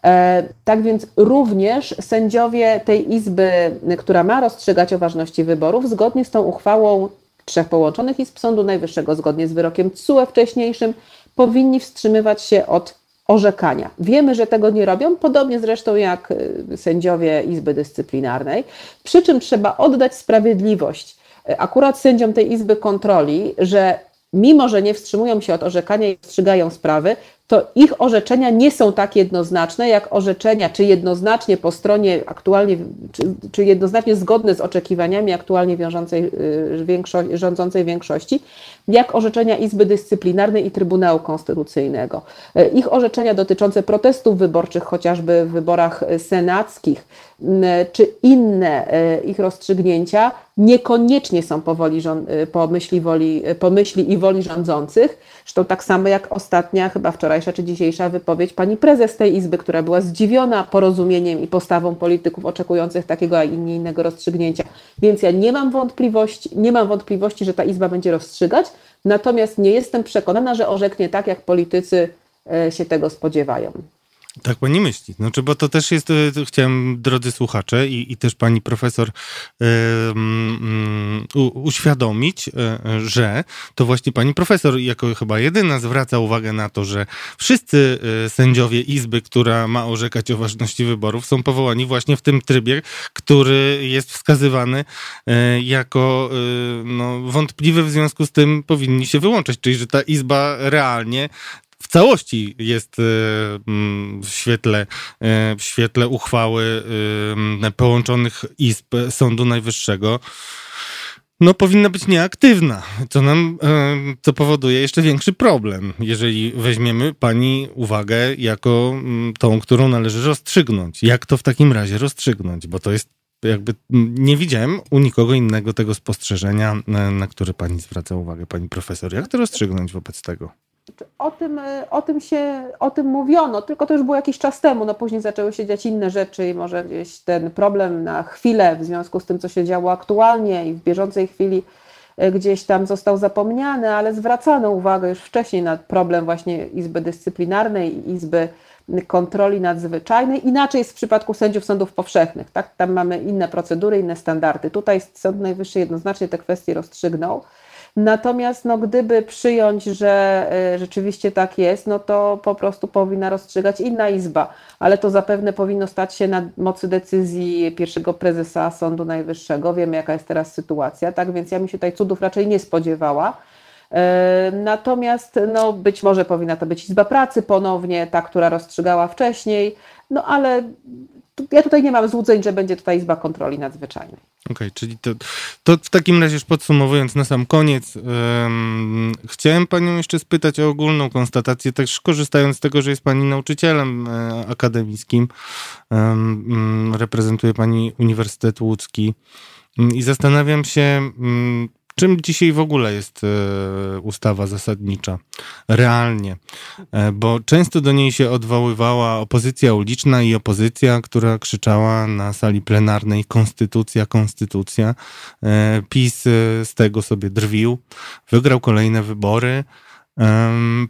E, tak więc również sędziowie tej izby, która ma rozstrzygać o ważności wyborów, zgodnie z tą uchwałą trzech połączonych izb Sądu Najwyższego, zgodnie z wyrokiem CUE wcześniejszym, powinni wstrzymywać się od orzekania. Wiemy, że tego nie robią, podobnie zresztą jak y, sędziowie Izby Dyscyplinarnej, przy czym trzeba oddać sprawiedliwość akurat sędziom tej Izby Kontroli, że mimo, że nie wstrzymują się od orzekania i wstrzygają sprawy, to ich orzeczenia nie są tak jednoznaczne, jak orzeczenia, czy jednoznacznie po stronie aktualnie, czy, czy jednoznacznie zgodne z oczekiwaniami aktualnie wiążącej, y, rządzącej większości, jak orzeczenia Izby Dyscyplinarnej i Trybunału Konstytucyjnego. Y, ich orzeczenia dotyczące protestów wyborczych, chociażby w wyborach senackich, y, czy inne ich rozstrzygnięcia, niekoniecznie są po, woli, po, myśli, woli, po myśli i woli rządzących. Zresztą tak samo jak ostatnia, chyba wczorajsza czy dzisiejsza wypowiedź pani prezes tej Izby, która była zdziwiona porozumieniem i postawą polityków oczekujących takiego, a nie innego rozstrzygnięcia. Więc ja nie mam wątpliwości, nie mam wątpliwości, że ta Izba będzie rozstrzygać, natomiast nie jestem przekonana, że orzeknie tak, jak politycy e, się tego spodziewają. Tak pani myśli. Znaczy, bo to też jest, e, chciałem, drodzy słuchacze i, i też pani profesor yy, yy, uświadomić, yy, że to właśnie pani profesor jako chyba jedyna zwraca uwagę na to, że wszyscy sędziowie Izby, która ma orzekać o ważności wyborów, są powołani właśnie w tym trybie, który jest wskazywany jako no, wątpliwy, w związku z tym powinni się wyłączać. Czyli, że ta Izba realnie w całości jest e, mm, w świetle, e, w świetle uchwały e, połączonych izb Sądu Najwyższego no powinna być nieaktywna, co nam, co powoduje jeszcze większy problem, jeżeli weźmiemy pani uwagę jako mm, tą, którą należy rozstrzygnąć. Jak to w takim razie rozstrzygnąć? Bo to jest jakby nie widziałem u nikogo innego tego spostrzeżenia, na które pani zwraca uwagę, pani profesor. Jak to rozstrzygnąć wobec tego? O tym, o tym się, o tym mówiono, tylko to już było jakiś czas temu, no później zaczęły się dziać inne rzeczy i może gdzieś ten problem na chwilę w związku z tym, co się działo aktualnie i w bieżącej chwili e, gdzieś tam został zapomniany, ale zwracano uwagę już wcześniej na problem właśnie Izby Dyscyplinarnej i Izby Kontroli Nadzwyczajnej. Inaczej jest w przypadku sędziów sądów powszechnych, tak? Tam mamy inne procedury, inne standardy. Tutaj Sąd Najwyższy jednoznacznie te kwestie rozstrzygnął. Natomiast no, gdyby przyjąć, że y, rzeczywiście tak jest, no to po prostu powinna rozstrzygać inna izba, ale to zapewne powinno stać się na mocy decyzji pierwszego prezesa Sądu Najwyższego. Wiemy, jaka jest teraz sytuacja, tak więc ja mi się tutaj cudów raczej nie spodziewała. Y, natomiast no, być może powinna to być Izba Pracy ponownie, ta, która rozstrzygała wcześniej, no ale ja tutaj nie mam złudzeń, że będzie tutaj Izba Kontroli Nadzwyczajnej. Okej, okay, czyli to, to w takim razie już podsumowując na sam koniec, um, chciałem Panią jeszcze spytać o ogólną konstatację, też korzystając z tego, że jest Pani nauczycielem e, akademickim, um, reprezentuje Pani Uniwersytet Łódzki. I zastanawiam się, um, Czym dzisiaj w ogóle jest e, ustawa zasadnicza? Realnie. E, bo często do niej się odwoływała opozycja uliczna i opozycja, która krzyczała na sali plenarnej konstytucja, konstytucja. E, PiS z tego sobie drwił. Wygrał kolejne wybory.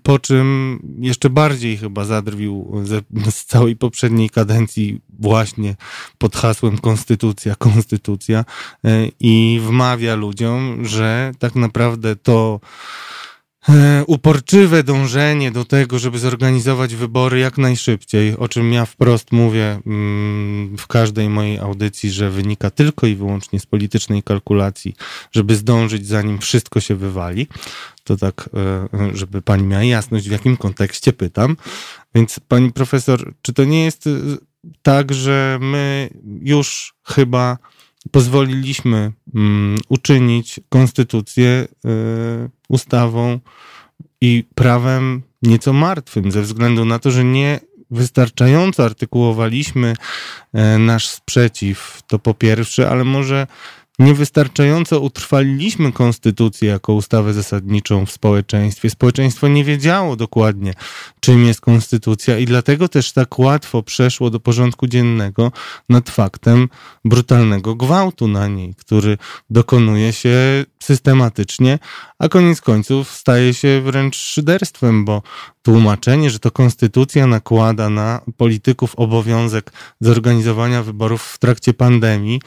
Po czym jeszcze bardziej chyba zadrwił ze, z całej poprzedniej kadencji właśnie pod hasłem Konstytucja, Konstytucja e, i wmawia ludziom, że tak naprawdę to uporczywe dążenie do tego, żeby zorganizować wybory jak najszybciej, o czym ja wprost mówię mm, w każdej mojej audycji, że wynika tylko i wyłącznie z politycznej kalkulacji, żeby zdążyć zanim wszystko się wywali, to tak, e, żeby pani miała jasność, w jakim kontekście pytam. Więc pani profesor, czy to nie jest e, tak, że my już chyba pozwoliliśmy um, uczynić konstytucję y, ustawą i prawem nieco martwym, ze względu na to, że nie wystarczająco artykułowaliśmy y, nasz sprzeciw, to po pierwsze, ale może niewystarczająco utrwaliliśmy konstytucję jako ustawę zasadniczą w społeczeństwie. Społeczeństwo nie wiedziało dokładnie, czym jest konstytucja i dlatego też tak łatwo przeszło do porządku dziennego nad faktem brutalnego gwałtu na niej, który dokonuje się systematycznie, a koniec końców staje się wręcz szyderstwem, bo tłumaczenie, że to konstytucja nakłada na polityków obowiązek zorganizowania wyborów w trakcie pandemii,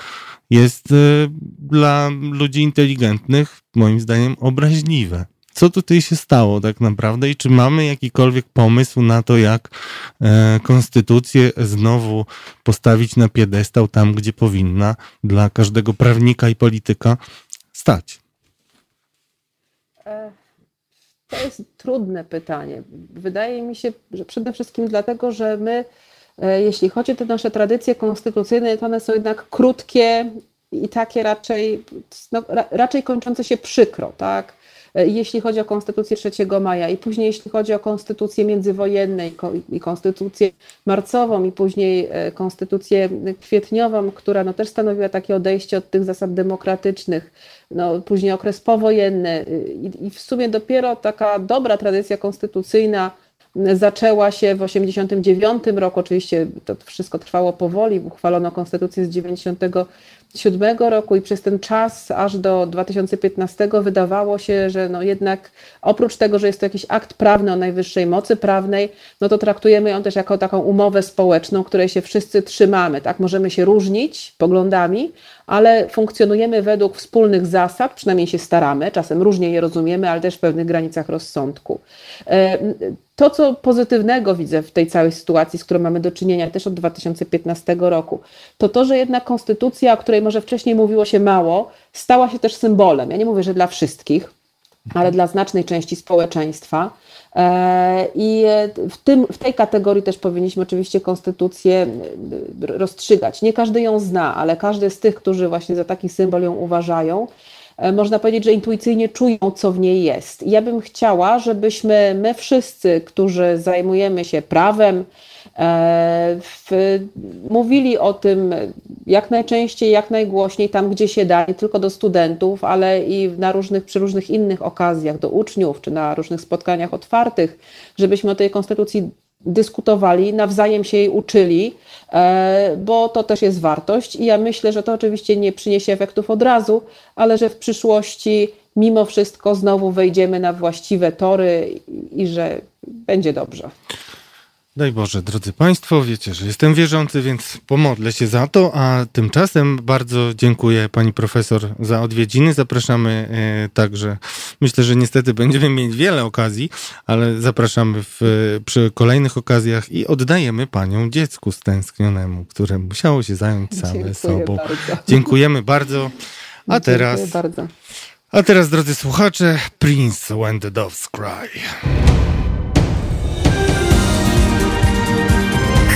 jest y, dla ludzi inteligentnych, moim zdaniem, obraźliwe. Co tutaj się stało tak naprawdę i czy mamy jakikolwiek pomysł na to, jak e, konstytucję znowu postawić na piedestał tam, gdzie powinna, dla każdego prawnika i polityka? stać? To jest trudne pytanie. Wydaje mi się, że przede wszystkim dlatego, że my, e, jeśli chodzi o te nasze tradycje konstytucyjne, to one są jednak krótkie i takie raczej, no, raczej kończące się przykro, tak? E, jeśli chodzi o konstytucję 3 maja i później jeśli chodzi o konstytucję międzywojenne i konstytucję marcową i później e, konstytucję kwietniową, która no też stanowiła takie odejście od tych zasad demokratycznych, no, później okres powojenny i, i w sumie dopiero taka dobra tradycja konstytucyjna zaczęła się w 1989 roku. Oczywiście to wszystko trwało powoli. Uchwalono konstytucję z 90 2007 roku i przez ten czas aż do 2015 wydawało się, że no jednak oprócz tego, że jest to jakiś akt prawny o najwyższej mocy prawnej, no to traktujemy ją też jako taką umowę społeczną, której się wszyscy trzymamy. Tak? Możemy się różnić poglądami, ale funkcjonujemy według wspólnych zasad, przynajmniej się staramy, czasem różnie je rozumiemy, ale też w pewnych granicach rozsądku. E, to, co pozytywnego widzę w tej całej sytuacji, z którą mamy do czynienia też od 2015 roku, to to, że jednak konstytucja, o której może wcześniej mówiło się mało, stała się też symbolem. Ja nie mówię, że dla wszystkich, ale dla znacznej części społeczeństwa. E, I w, tym, w tej kategorii też powinniśmy oczywiście konstytucję rozstrzygać. Nie każdy ją zna, ale każdy z tych, którzy właśnie za taki symbol ją uważają, e, można powiedzieć, że intuicyjnie czują, co w niej jest. I ja bym chciała, żebyśmy my wszyscy, którzy zajmujemy się prawem, E, w, mówili o tym jak najczęściej, jak najgłośniej, tam gdzie się da, nie tylko do studentów, ale i na różnych, przy różnych innych okazjach, do uczniów, czy na różnych spotkaniach otwartych, żebyśmy o tej konstytucji dyskutowali, nawzajem się jej uczyli, e, bo to też jest wartość i ja myślę, że to oczywiście nie przyniesie efektów od razu, ale że w przyszłości mimo wszystko znowu wejdziemy na właściwe tory i że będzie dobrze. Daj Boże, drodzy Państwo, wiecie, że jestem wierzący, więc pomodlę się za to, a tymczasem bardzo dziękuję Pani Profesor za odwiedziny. Zapraszamy e, także, myślę, że niestety będziemy mieć wiele okazji, ale zapraszamy w, przy kolejnych okazjach i oddajemy Panią dziecku stęsknionemu, które musiało się zająć same Dziękuję sobą. Bardzo. Dziękujemy bardzo. A teraz... bardzo. A teraz, drodzy słuchacze, Prince When the Doves Cry.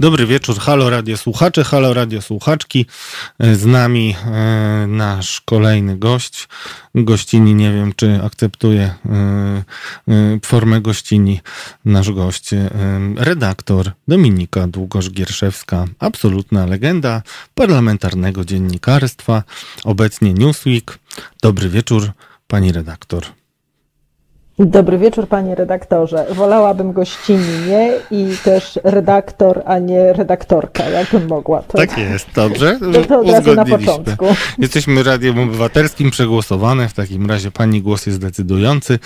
Dobry wieczór, halo radio słuchacze, halo radio słuchaczki. Z nami e, nasz kolejny gość. Gościni, nie wiem czy akceptuje e, e, formę gościni nasz gość. Redaktor Dominika Długosz-Gierszewska, absolutna legenda parlamentarnego dziennikarstwa, obecnie Newsweek. Dobry wieczór, pani redaktor. Dobry wieczór, panie redaktorze. Wolałabym gościnnie i też redaktor, a nie redaktorka, jakbym mogła. To, tak jest, dobrze. To, to od razu na początku. Jesteśmy radiem obywatelskim, przegłosowane. W takim razie pani głos jest decydujący.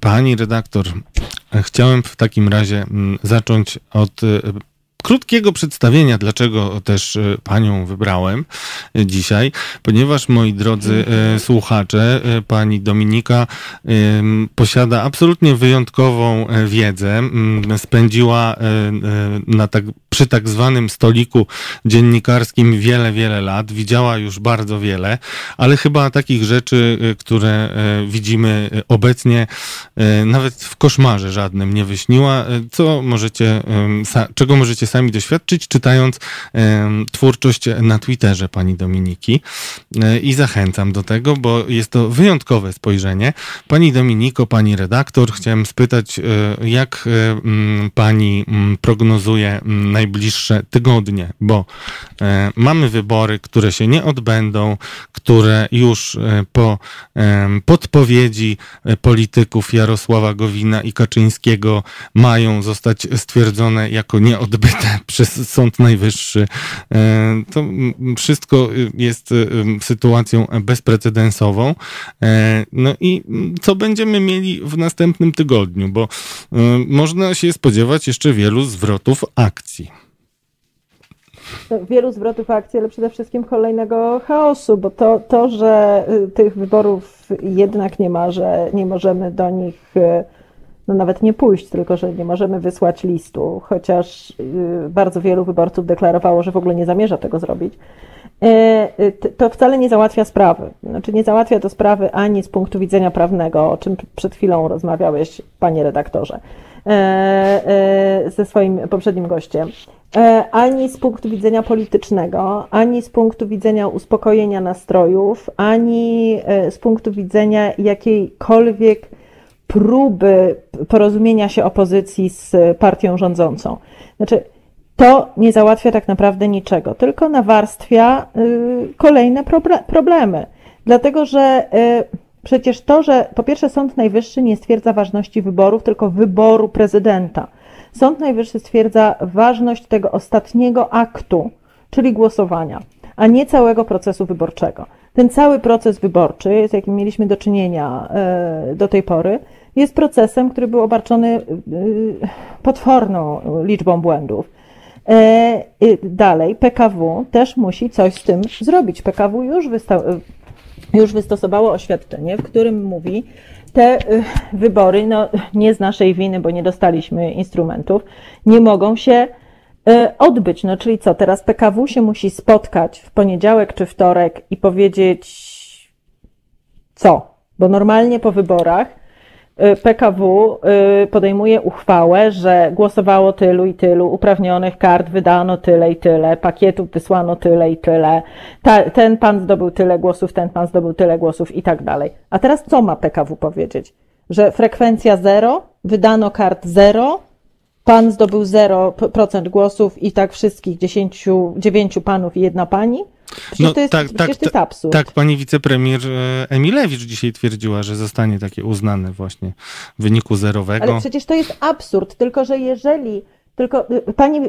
Pani redaktor, chciałem w takim razie mm, zacząć od krótkiego przedstawienia, dlaczego też e, panią wybrałem e, dzisiaj, ponieważ moi drodzy e, słuchacze, pani Dominika posiada absolutnie wyjątkową wiedzę. Spędziła na tak, przy tak zwanym stoliku dziennikarskim wiele, wiele lat. Widziała już bardzo wiele, ale chyba takich rzeczy, które widzimy obecnie, nawet w koszmarze żadnym nie wyśniła. Co możecie, czego możecie sami doświadczyć, czytając e, twórczość na Twitterze pani Dominiki. E, I zachęcam do tego, bo jest to wyjątkowe spojrzenie. Pani Dominiko, pani redaktor, chciałem spytać, e, jak m, pani m, prognozuje m, najbliższe tygodnie, bo e, mamy wybory, które się nie odbędą, które już e, po e, podpowiedzi polityków Jarosława Gowina i Kaczyńskiego mają zostać stwierdzone jako nieodbyte przez Sąd Najwyższy. E, to wszystko jest e, sytuacją bezprecedensową. E, no i co będziemy mieli w następnym tygodniu, bo można się spodziewać jeszcze wielu zwrotów akcji wielu zwrotów akcji, ale przede wszystkim kolejnego chaosu, bo to, to, że y, tych wyborów jednak nie ma, że nie możemy do nich no nawet nie pójść, tylko że nie możemy wysłać listu, chociaż y, bardzo wielu wyborców deklarowało, że w ogóle nie zamierza tego zrobić, e, to wcale nie załatwia sprawy. Znaczy nie załatwia to sprawy ani z punktu widzenia prawnego, o czym przed chwilą rozmawiałeś, panie redaktorze, e, e, ze swoim poprzednim gościem, ani z punktu widzenia politycznego, ani z punktu widzenia uspokojenia nastrojów, ani z punktu widzenia jakiejkolwiek próby porozumienia się opozycji z partią rządzącą. Znaczy, to nie załatwia tak naprawdę niczego, tylko nawarstwia y, kolejne problemy. Dlatego, że y, przecież to, że po pierwsze Sąd Najwyższy nie stwierdza ważności wyborów, tylko wyboru prezydenta. Sąd Najwyższy stwierdza ważność tego ostatniego aktu, czyli głosowania, a nie całego procesu wyborczego. Ten cały proces wyborczy, z jakim mieliśmy do czynienia y, do tej pory, jest procesem, który był obarczony potworną liczbą błędów. E, dalej, PKW też musi coś z tym zrobić. PKW już, już wystosowało oświadczenie, w którym mówi, te wybory, no nie z naszej winy, bo nie dostaliśmy instrumentów, nie mogą się odbyć. No czyli co, teraz PKW się musi spotkać w poniedziałek czy wtorek i powiedzieć co? Bo normalnie po wyborach Y, PKW y, podejmuje uchwałę, że głosowało tylu i tylu, uprawnionych kart wydano tyle i tyle, pakietów wysłano tyle i tyle, Ta, ten pan zdobył tyle głosów, ten pan zdobył tyle głosów i tak dalej. A teraz co ma PKW powiedzieć? Że frekwencja zero, wydano kart zero, pan zdobył 0% głosów i tak wszystkich 10, 9 panów i jedna pani? Przecież no, to jest, tak, tak, to jest absurd. Tak, pani wicepremier e, Emilewicz dzisiaj twierdziła, że zostanie takie uznane właśnie w wyniku zerowego. Ale przecież to jest absurd, tylko że jeżeli tylko y, pani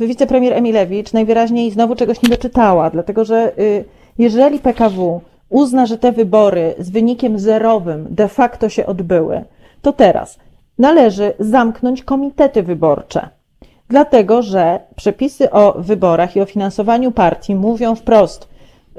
y, wicepremier Emilewicz najwyraźniej znowu czegoś nie doczytała, dlatego że y, jeżeli PKW uzna, że te wybory z wynikiem zerowym de facto się odbyły, to teraz należy zamknąć komitety wyborcze dlatego że przepisy o wyborach i o finansowaniu partii mówią wprost,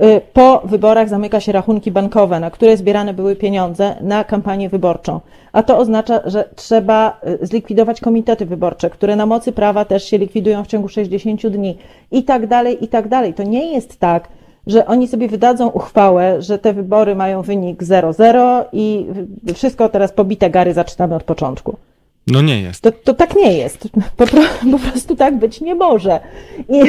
y, po wyborach zamyka się rachunki bankowe, na które zbierane były pieniądze na kampanię wyborczą. A to oznacza, że trzeba y, zlikwidować komitety wyborcze, które na mocy prawa też się likwidują w ciągu 60 dni i tak dalej, i tak dalej. To nie jest tak, że oni sobie wydadzą uchwałę, że te wybory mają wynik 0-0 i wszystko teraz pobite gary zaczynamy od początku. No nie jest. To, to tak nie jest. Po, po prostu tak być nie może. I,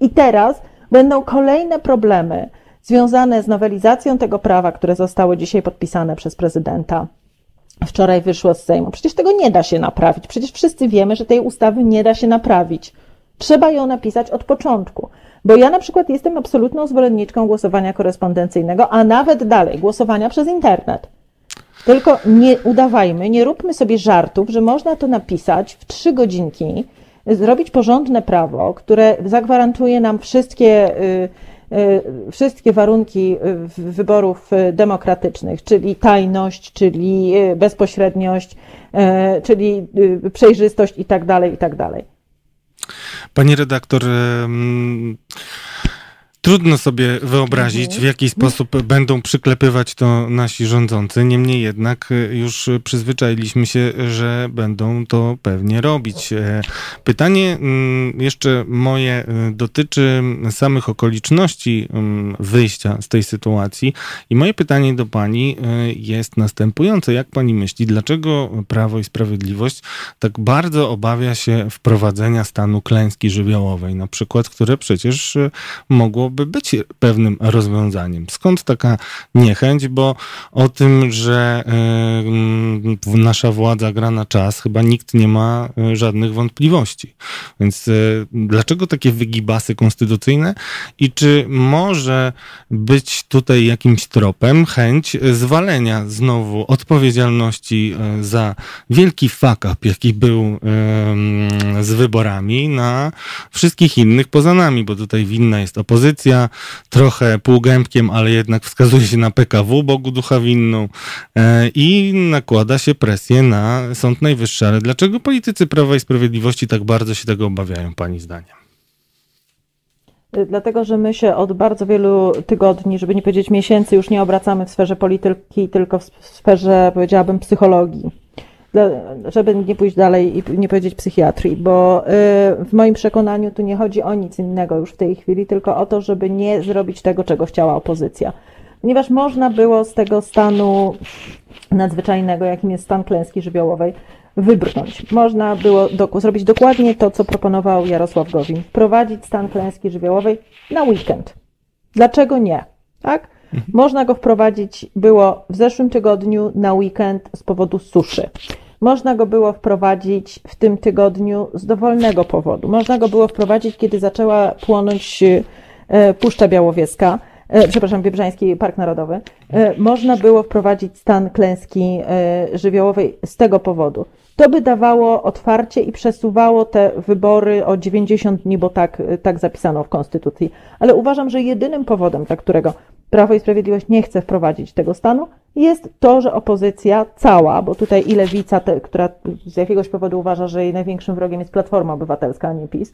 I teraz będą kolejne problemy związane z nowelizacją tego prawa, które zostało dzisiaj podpisane przez prezydenta. Wczoraj wyszło z Sejmu. Przecież tego nie da się naprawić. Przecież wszyscy wiemy, że tej ustawy nie da się naprawić. Trzeba ją napisać od początku. Bo ja na przykład jestem absolutną zwolenniczką głosowania korespondencyjnego, a nawet dalej, głosowania przez internet. Tylko nie udawajmy, nie róbmy sobie żartów, że można to napisać w trzy godzinki, zrobić porządne prawo, które zagwarantuje nam wszystkie, y, y, wszystkie warunki wyborów demokratycznych, czyli tajność, czyli y, bezpośredniość, czyli przejrzystość i tak dalej, i tak dalej. Pani redaktor, Trudno sobie wyobrazić, mhm. w jaki sposób będą przyklepywać to nasi rządzący. Niemniej jednak e, już przyzwyczailiśmy się, że będą to pewnie robić. E, pytanie mm, jeszcze moje e, dotyczy samych okoliczności mm, wyjścia z tej sytuacji. I moje pytanie do pani jest następujące. Jak pani myśli, dlaczego Prawo i Sprawiedliwość tak bardzo obawia się wprowadzenia stanu klęski żywiołowej, na przykład, które przecież mogło mogłoby być pewnym rozwiązaniem. Skąd taka niechęć? Bo o tym, że y, nasza władza gra na czas, chyba nikt nie ma e, żadnych wątpliwości. Więc y, dlaczego takie wygibasy konstytucyjne? I czy może być tutaj jakimś tropem chęć zwalenia znowu odpowiedzialności za wielki fuck up, jaki był z wyborami na wszystkich innych poza nami, bo tutaj winna jest opozycja, trochę półgębkiem, ale jednak wskazuje się na PKW, Bogu ducha winną e, i nakłada się presję na Sąd Najwyższy. Ale dlaczego politycy Prawa i Sprawiedliwości tak bardzo się tego obawiają, pani zdaniem? Dlatego, że my się od bardzo wielu tygodni, żeby nie powiedzieć miesięcy, już nie obracamy w sferze polityki, tylko w sferze, powiedziałabym, psychologii. Żeby nie pójść dalej i nie powiedzieć psychiatrii, bo w moim przekonaniu tu nie chodzi o nic innego już w tej chwili, tylko o to, żeby nie zrobić tego, czego chciała opozycja. Ponieważ można było z tego stanu nadzwyczajnego, jakim jest stan klęski żywiołowej, wybrnąć. Można było do, zrobić dokładnie to, co proponował Jarosław Gowin. Wprowadzić stan klęski żywiołowej na weekend. Dlaczego nie? Tak? Mhm. Można go wprowadzić było w zeszłym tygodniu na weekend z powodu suszy. Można go było wprowadzić w tym tygodniu z dowolnego powodu. Można go było wprowadzić, kiedy zaczęła płonąć e, Puszcza Białowieska E, przepraszam, Biebrzański Park Narodowy, e, można było wprowadzić stan klęski żywiołowej z tego powodu. To by dawało otwarcie i przesuwało te wybory o 90 dni, bo tak, tak zapisano w Konstytucji. Ale uważam, że jedynym powodem, dla którego Prawo i Sprawiedliwość nie chce wprowadzić tego stanu, jest to, że opozycja cała, bo tutaj i lewica, te, która z jakiegoś powodu uważa, że jej największym wrogiem jest Platforma Obywatelska, a nie PiS,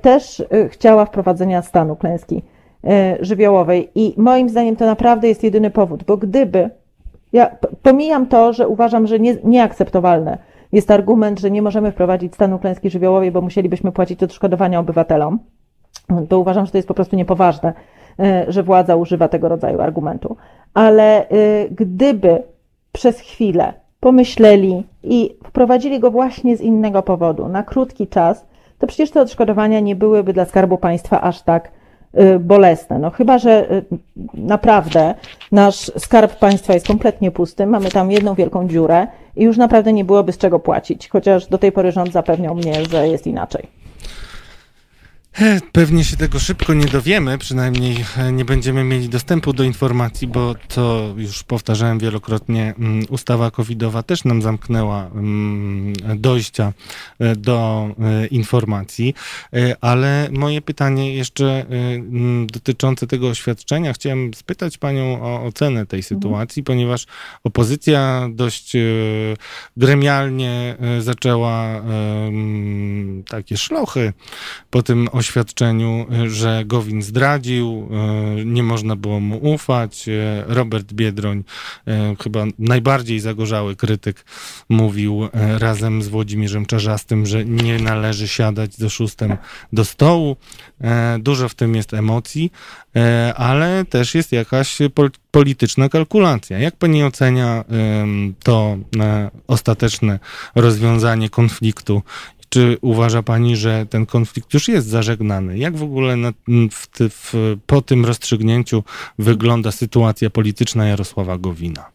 też chciała wprowadzenia stanu klęski E, żywiołowej. I moim zdaniem to naprawdę jest jedyny powód, bo gdyby, ja pomijam to, że uważam, że nie, nieakceptowalne jest argument, że nie możemy wprowadzić stanu klęski żywiołowej, bo musielibyśmy płacić odszkodowania obywatelom, to uważam, że to jest po prostu niepoważne, e, że władza używa tego rodzaju argumentu. Ale e, gdyby przez chwilę pomyśleli i wprowadzili go właśnie z innego powodu, na krótki czas, to przecież te odszkodowania nie byłyby dla Skarbu Państwa aż tak Y, bolesne. No chyba, że naprawdę nasz skarb państwa jest kompletnie pusty, mamy tam jedną wielką dziurę i już naprawdę nie byłoby z czego płacić, chociaż do tej pory rząd zapewniał mnie, że jest inaczej. Pewnie się tego szybko nie dowiemy, przynajmniej e, nie będziemy mieli dostępu do informacji, bo to już powtarzałem wielokrotnie, mm, ustawa covidowa też nam zamknęła mm, dojścia e, do e, informacji, ale moje pytanie jeszcze mm, dotyczące tego oświadczenia, chciałem spytać panią o ocenę tej sytuacji, mhm. ponieważ opozycja dość gremialnie zaczęła takie szlochy po tym oświadczeniu, oświadczeniu, że Gowin zdradził, y, nie można było mu ufać. Y, Robert Biedroń, chyba najbardziej zagorzały krytyk, mówił razem z Włodzimierzem Czarzastym, że nie należy siadać z oszustem do stołu. Dużo w tym jest emocji, ale też jest jakaś polityczna kalkulacja. Jak pani ocenia to ostateczne rozwiązanie konfliktu czy uważa Pani, że ten konflikt już jest zażegnany? Jak w ogóle na, w, w, po tym rozstrzygnięciu wygląda sytuacja polityczna Jarosława Gowina?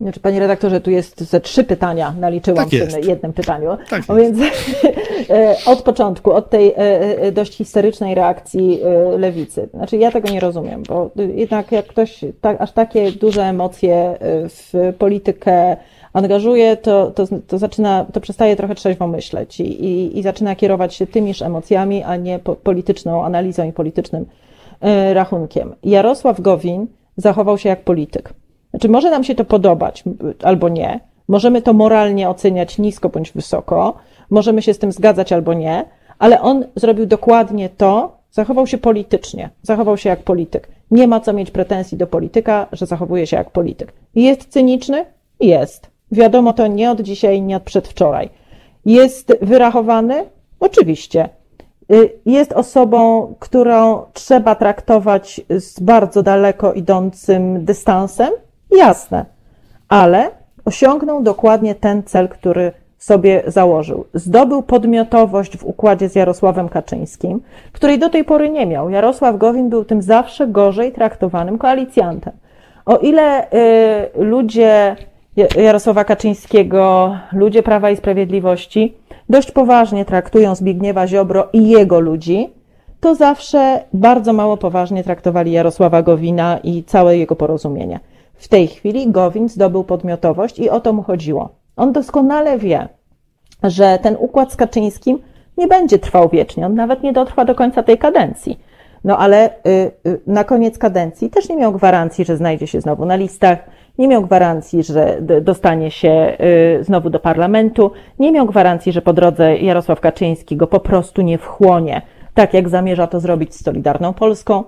Znaczy, panie redaktorze, tu jest ze trzy pytania, naliczyłam tak w tym jednym pytaniu. Tak no więc e, od początku, od tej e, e, dość historycznej reakcji lewicy. Znaczy, ja tego nie rozumiem, bo jednak jak ktoś tak, aż takie duże emocje w politykę angażuje, to, to, to zaczyna, to przestaje trochę trzeźwo myśleć i, i, i zaczyna kierować się tymiż emocjami, a nie po, polityczną analizą i politycznym y, rachunkiem. Jarosław Gowin zachował się jak polityk. Znaczy, może nam się to podobać albo nie, możemy to moralnie oceniać nisko bądź wysoko, możemy się z tym zgadzać albo nie, ale on zrobił dokładnie to, zachował się politycznie, zachował się jak polityk. Nie ma co mieć pretensji do polityka, że zachowuje się jak polityk. Jest cyniczny? Jest. Wiadomo to nie od dzisiaj, nie od przedwczoraj. Jest wyrachowany? Oczywiście. Y, jest osobą, którą trzeba traktować z bardzo daleko idącym dystansem? Jasne. Ale osiągnął dokładnie ten cel, który sobie założył. Zdobył podmiotowość w układzie z Jarosławem Kaczyńskim, której do tej pory nie miał. Jarosław Gowin był tym zawsze gorzej traktowanym koalicjantem. O ile y, ludzie Jarosława Kaczyńskiego, ludzie Prawa i Sprawiedliwości dość poważnie traktują Zbigniewa Ziobro i jego ludzi, to zawsze bardzo mało poważnie traktowali Jarosława Gowina i całe jego porozumienie. W tej chwili Gowin zdobył podmiotowość i o to mu chodziło. On doskonale wie, że ten układ z Kaczyńskim nie będzie trwał wiecznie, on nawet nie dotrwa do końca tej kadencji. No ale y, y, na koniec kadencji też nie miał gwarancji, że znajdzie się znowu na listach, nie miał gwarancji, że dostanie się y, znowu do parlamentu, nie miał gwarancji, że po drodze Jarosław Kaczyński go po prostu nie wchłonie, tak jak zamierza to zrobić z Solidarną Polską.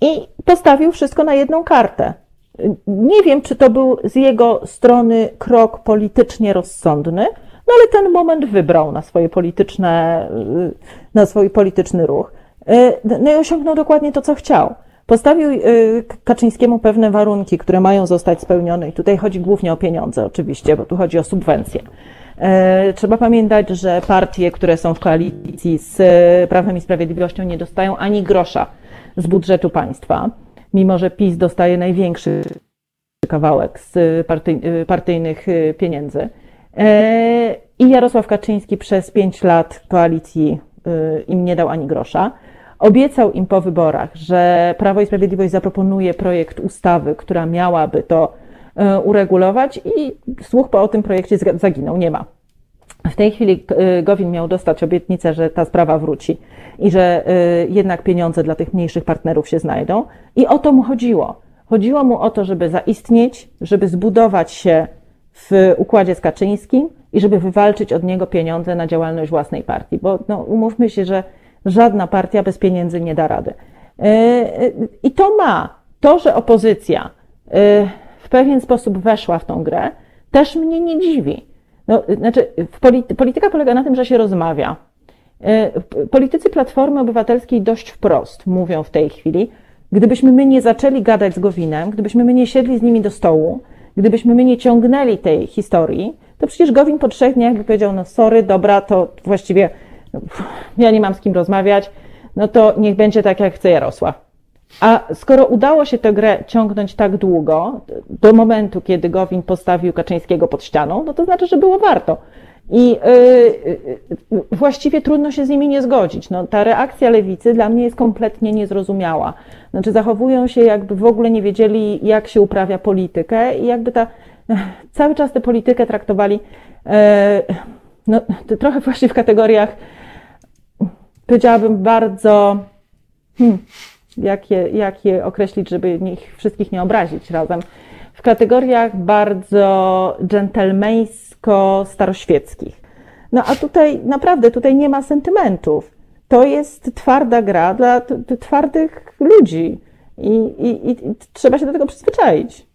I postawił wszystko na jedną kartę. Nie wiem, czy to był z jego strony krok politycznie rozsądny, no ale ten moment wybrał na swoje polityczne, na swój polityczny ruch. No i osiągnął dokładnie to, co chciał. Postawił Kaczyńskiemu pewne warunki, które mają zostać spełnione, i tutaj chodzi głównie o pieniądze, oczywiście, bo tu chodzi o subwencje. E, trzeba pamiętać, że partie, które są w koalicji z e, Prawem i Sprawiedliwością, nie dostają ani grosza z budżetu państwa, mimo że PiS dostaje największy kawałek z e, partyjnych pieniędzy. I Jarosław Kaczyński przez pięć lat koalicji im nie dał ani grosza. Obiecał im po wyborach, że Prawo i Sprawiedliwość zaproponuje projekt ustawy, która miałaby to E, uregulować i słuch po o tym projekcie zaginął, nie ma. W tej chwili e, Gowin miał dostać obietnicę, że ta sprawa wróci i że e, jednak pieniądze dla tych mniejszych partnerów się znajdą. I o to mu chodziło. Chodziło mu o to, żeby zaistnieć, żeby zbudować się w układzie z Kaczyńskim i żeby wywalczyć od niego pieniądze na działalność własnej partii. Bo no, umówmy się, że żadna partia bez pieniędzy nie da rady. I to ma. To, że opozycja w pewien sposób weszła w tą grę, też mnie nie dziwi. No, znaczy, polity, polityka polega na tym, że się rozmawia. E, politycy Platformy Obywatelskiej dość wprost mówią w tej chwili, gdybyśmy my nie zaczęli gadać z Gowinem, gdybyśmy my nie siedli z nimi do stołu, gdybyśmy my nie ciągnęli tej historii, to przecież Gowin po trzech dniach by powiedział, no sorry, dobra, to właściwie ja nie mam z kim rozmawiać, no to niech będzie tak, jak chce Jarosław. A skoro udało się tę grę ciągnąć tak długo, do momentu, kiedy Gowin postawił Kaczyńskiego pod ścianą, no to znaczy, że było warto. I yy, właściwie trudno się z nimi nie zgodzić. No, ta reakcja lewicy dla mnie jest kompletnie niezrozumiała. Znaczy, zachowują się, jakby w ogóle nie wiedzieli, jak się uprawia politykę, i jakby ta, cały czas tę politykę traktowali yy, no, trochę właśnie w kategoriach, powiedziałabym, bardzo. Hmm, jak je, jak je określić, żeby ich wszystkich nie obrazić razem, w kategoriach bardzo dżentelmeńsko-staroświeckich. No a tutaj naprawdę, tutaj nie ma sentymentów. To jest twarda gra dla twardych ludzi i, i, i trzeba się do tego przyzwyczaić.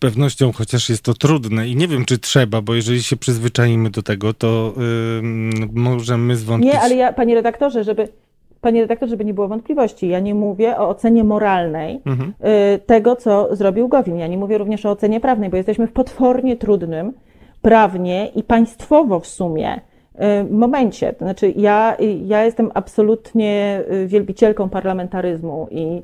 Z pewnością, chociaż jest to trudne i nie wiem, czy trzeba, bo jeżeli się przyzwyczaimy do tego, to yy, możemy zwątpić. Nie, ale ja, panie redaktorze, żeby Panie redaktor, żeby nie było wątpliwości, ja nie mówię o ocenie moralnej mhm. Y, tego, co zrobił Gowin. Ja nie mówię również o ocenie prawnej, bo jesteśmy w potwornie trudnym prawnie i państwowo w sumie y, momencie. To znaczy, ja, ja jestem absolutnie y, wielbicielką parlamentaryzmu i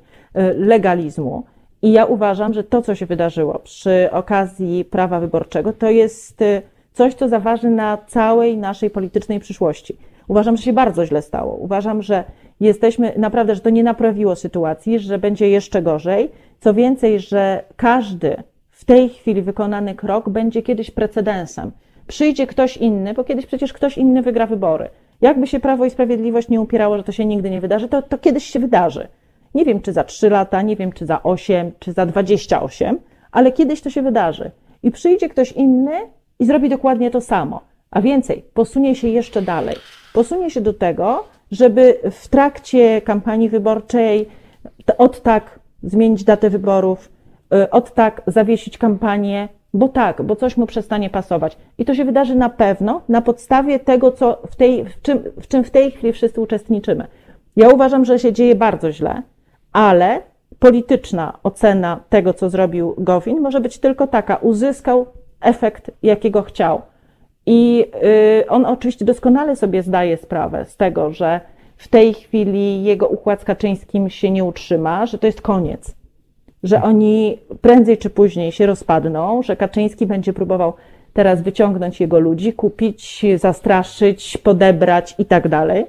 legalizmu. I ja uważam, że to, co się wydarzyło przy okazji prawa wyborczego, to jest coś, co zaważy na całej naszej politycznej przyszłości. Uważam, że się bardzo źle stało. Uważam, że jesteśmy naprawdę, że to nie naprawiło sytuacji, że będzie jeszcze gorzej. Co więcej, że każdy w tej chwili wykonany krok będzie kiedyś precedensem. Przyjdzie ktoś inny, bo kiedyś przecież ktoś inny wygra wybory. Jakby się Prawo i Sprawiedliwość nie upierało, że to się nigdy nie wydarzy, to, to kiedyś się wydarzy. Nie wiem, czy za 3 lata, nie wiem, czy za 8, czy za 28, ale kiedyś to się wydarzy. I przyjdzie ktoś inny i zrobi dokładnie to samo. A więcej, posunie się jeszcze dalej. Posunie się do tego, żeby w trakcie kampanii wyborczej od tak zmienić datę wyborów, y, od tak zawiesić kampanię, bo tak, bo coś mu przestanie pasować. I to się wydarzy na pewno na podstawie tego, co w, tej, w, czym, w czym w tej chwili wszyscy uczestniczymy. Ja uważam, że się dzieje bardzo źle, ale polityczna ocena tego, co zrobił Gowin, może być tylko taka: uzyskał efekt, jakiego chciał. I y, on oczywiście doskonale sobie zdaje sprawę z tego, że w tej chwili jego układ z Kaczyńskim się nie utrzyma, że to jest koniec, że oni prędzej czy później się rozpadną, że Kaczyński będzie próbował teraz wyciągnąć jego ludzi, kupić, zastraszyć, podebrać i tak dalej.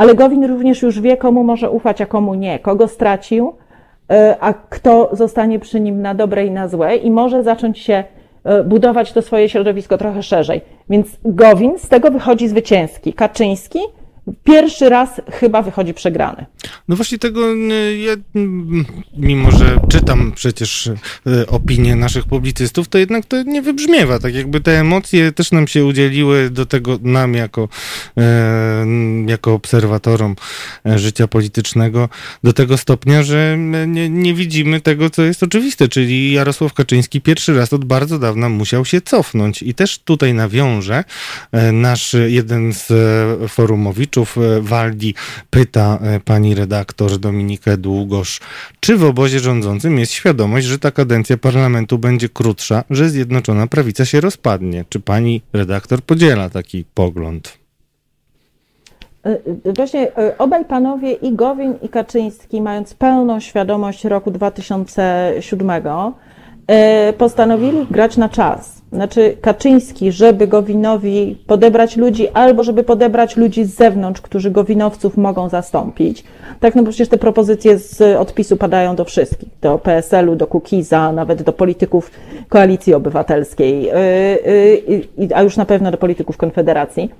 Ale Gowin również już wie, komu może ufać, a komu nie, kogo stracił, y, a kto zostanie przy nim na dobre i na złe i może zacząć się E, budować to swoje środowisko trochę szerzej. Więc Gowin z tego wychodzi zwycięski. Kaczyński pierwszy raz chyba wychodzi przegrany. No właśnie tego ja, mimo że czytam przecież opinie naszych publicystów, to jednak to nie wybrzmiewa. Tak jakby te emocje też nam się udzieliły do tego nam jako, jako obserwatorom życia politycznego do tego stopnia, że nie, nie widzimy tego, co jest oczywiste, czyli Jarosław Kaczyński pierwszy raz od bardzo dawna musiał się cofnąć i też tutaj nawiążę nasz jeden z forumowiczów Waldi pyta pani redaktor Dominikę Długosz, czy w obozie rządzącym jest świadomość, że ta kadencja parlamentu będzie krótsza, że Zjednoczona Prawica się rozpadnie? Czy pani redaktor podziela taki pogląd? Właśnie obaj panowie, i Gowin, i Kaczyński, mając pełną świadomość roku 2007, postanowili grać na czas. Znaczy Kaczyński, żeby Gowinowi podebrać ludzi, albo żeby podebrać ludzi z zewnątrz, którzy Gowinowców mogą zastąpić. Tak, no bo przecież te propozycje z odpisu padają do wszystkich, do PSL-u, do Kukiza, nawet do polityków Koalicji Obywatelskiej, a już na pewno do polityków Konfederacji.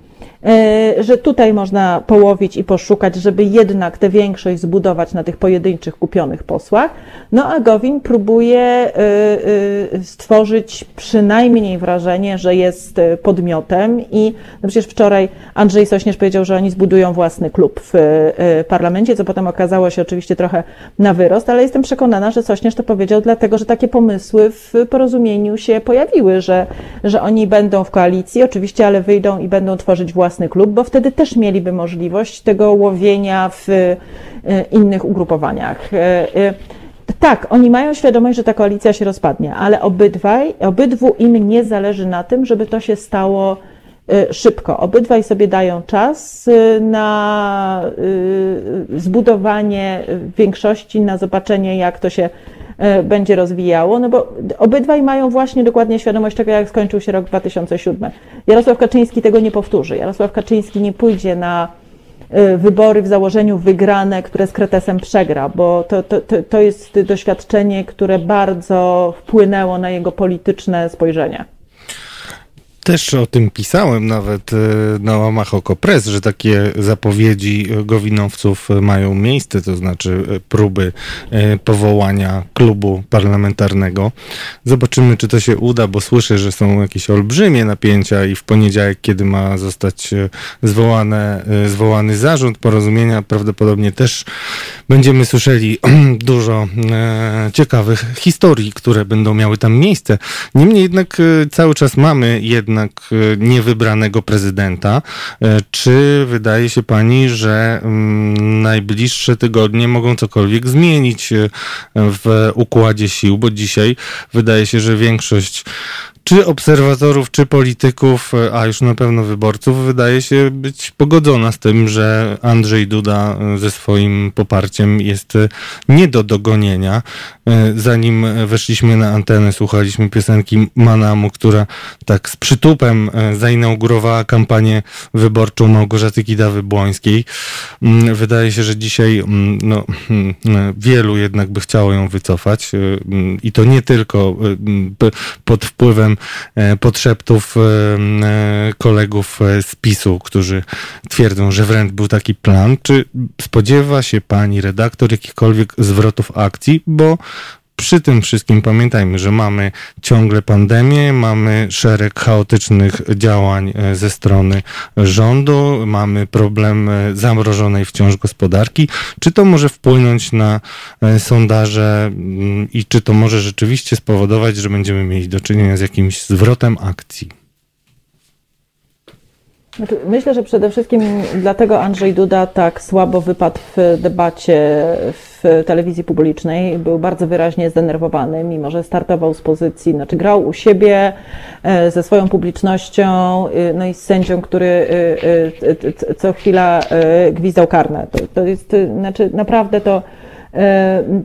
E, że tutaj można połowić i poszukać, żeby jednak tę większość zbudować na tych pojedynczych kupionych posłach. No a Gowin próbuje e, e, stworzyć przynajmniej wrażenie, że jest podmiotem i no przecież wczoraj Andrzej Sośnierz powiedział, że oni zbudują własny klub w parlamencie, co potem okazało się oczywiście trochę na wyrost, ale jestem przekonana, że Sośnierz to powiedział dlatego, że takie pomysły w porozumieniu się pojawiły, że, że oni będą w koalicji oczywiście, ale wyjdą i będą tworzyć własny klub, bo wtedy też mieliby możliwość tego łowienia w e, innych ugrupowaniach. E, e, tak, oni mają świadomość, że ta koalicja się rozpadnie, ale obydwaj, obydwu im nie zależy na tym, żeby to się stało szybko. Obydwaj sobie dają czas na zbudowanie większości, na zobaczenie, jak to się będzie rozwijało, no bo obydwaj mają właśnie dokładnie świadomość tego, jak skończył się rok 2007. Jarosław Kaczyński tego nie powtórzy. Jarosław Kaczyński nie pójdzie na e, wybory w założeniu wygrane, które z Kretesem przegra, bo to, to, to jest doświadczenie, które bardzo wpłynęło na jego polityczne spojrzenie. Też o tym pisałem nawet e, na łamach Okopres, że takie zapowiedzi gowinowców mają miejsce, to znaczy e, próby e, powołania klubu parlamentarnego. Zobaczymy, czy to się uda, bo słyszę, że są jakieś olbrzymie napięcia i w poniedziałek, kiedy ma zostać zwołane, zwołany zarząd porozumienia, prawdopodobnie też będziemy słyszeli dużo ciekawych historii, które będą miały tam miejsce. Niemniej jednak cały czas mamy jedno jednak e, niewybranego prezydenta. E, czy wydaje się pani, że mm, najbliższe tygodnie mogą cokolwiek zmienić e, w układzie sił? Bo dzisiaj wydaje się, że większość czy obserwatorów, czy polityków, a już na pewno wyborców, wydaje się być pogodzona z tym, że Andrzej Duda ze swoim poparciem jest nie do dogonienia. Zanim weszliśmy na antenę, słuchaliśmy piosenki Manamu, która tak z przytupem zainaugurowała kampanię wyborczą Małgorzaty Kidawy-Błońskiej. Mm, wydaje się, że dzisiaj mm, no, mm, wielu jednak by chciało ją wycofać i to nie tylko pod wpływem E, podszeptów e, e, kolegów z PiSu, którzy twierdzą, że wręcz był taki plan. Czy spodziewa się pani redaktor jakichkolwiek zwrotów akcji? Bo przy tym wszystkim pamiętajmy, że mamy ciągle pandemię, mamy szereg chaotycznych działań e, ze strony rządu, mamy problem e, zamrożonej wciąż gospodarki. Czy to może wpłynąć na e, sondaże mm, i czy to może rzeczywiście spowodować, że będziemy mieli do czynienia z jakimś zwrotem akcji? Znaczy, myślę, że przede wszystkim dlatego Andrzej Duda tak słabo wypadł w debacie w telewizji publicznej. Był bardzo wyraźnie zdenerwowany, mimo że startował z pozycji, znaczy grał u siebie e, ze swoją publicznością, e, no i z sędzią, który e, co chwila gwizdał karne. To, to jest, znaczy naprawdę to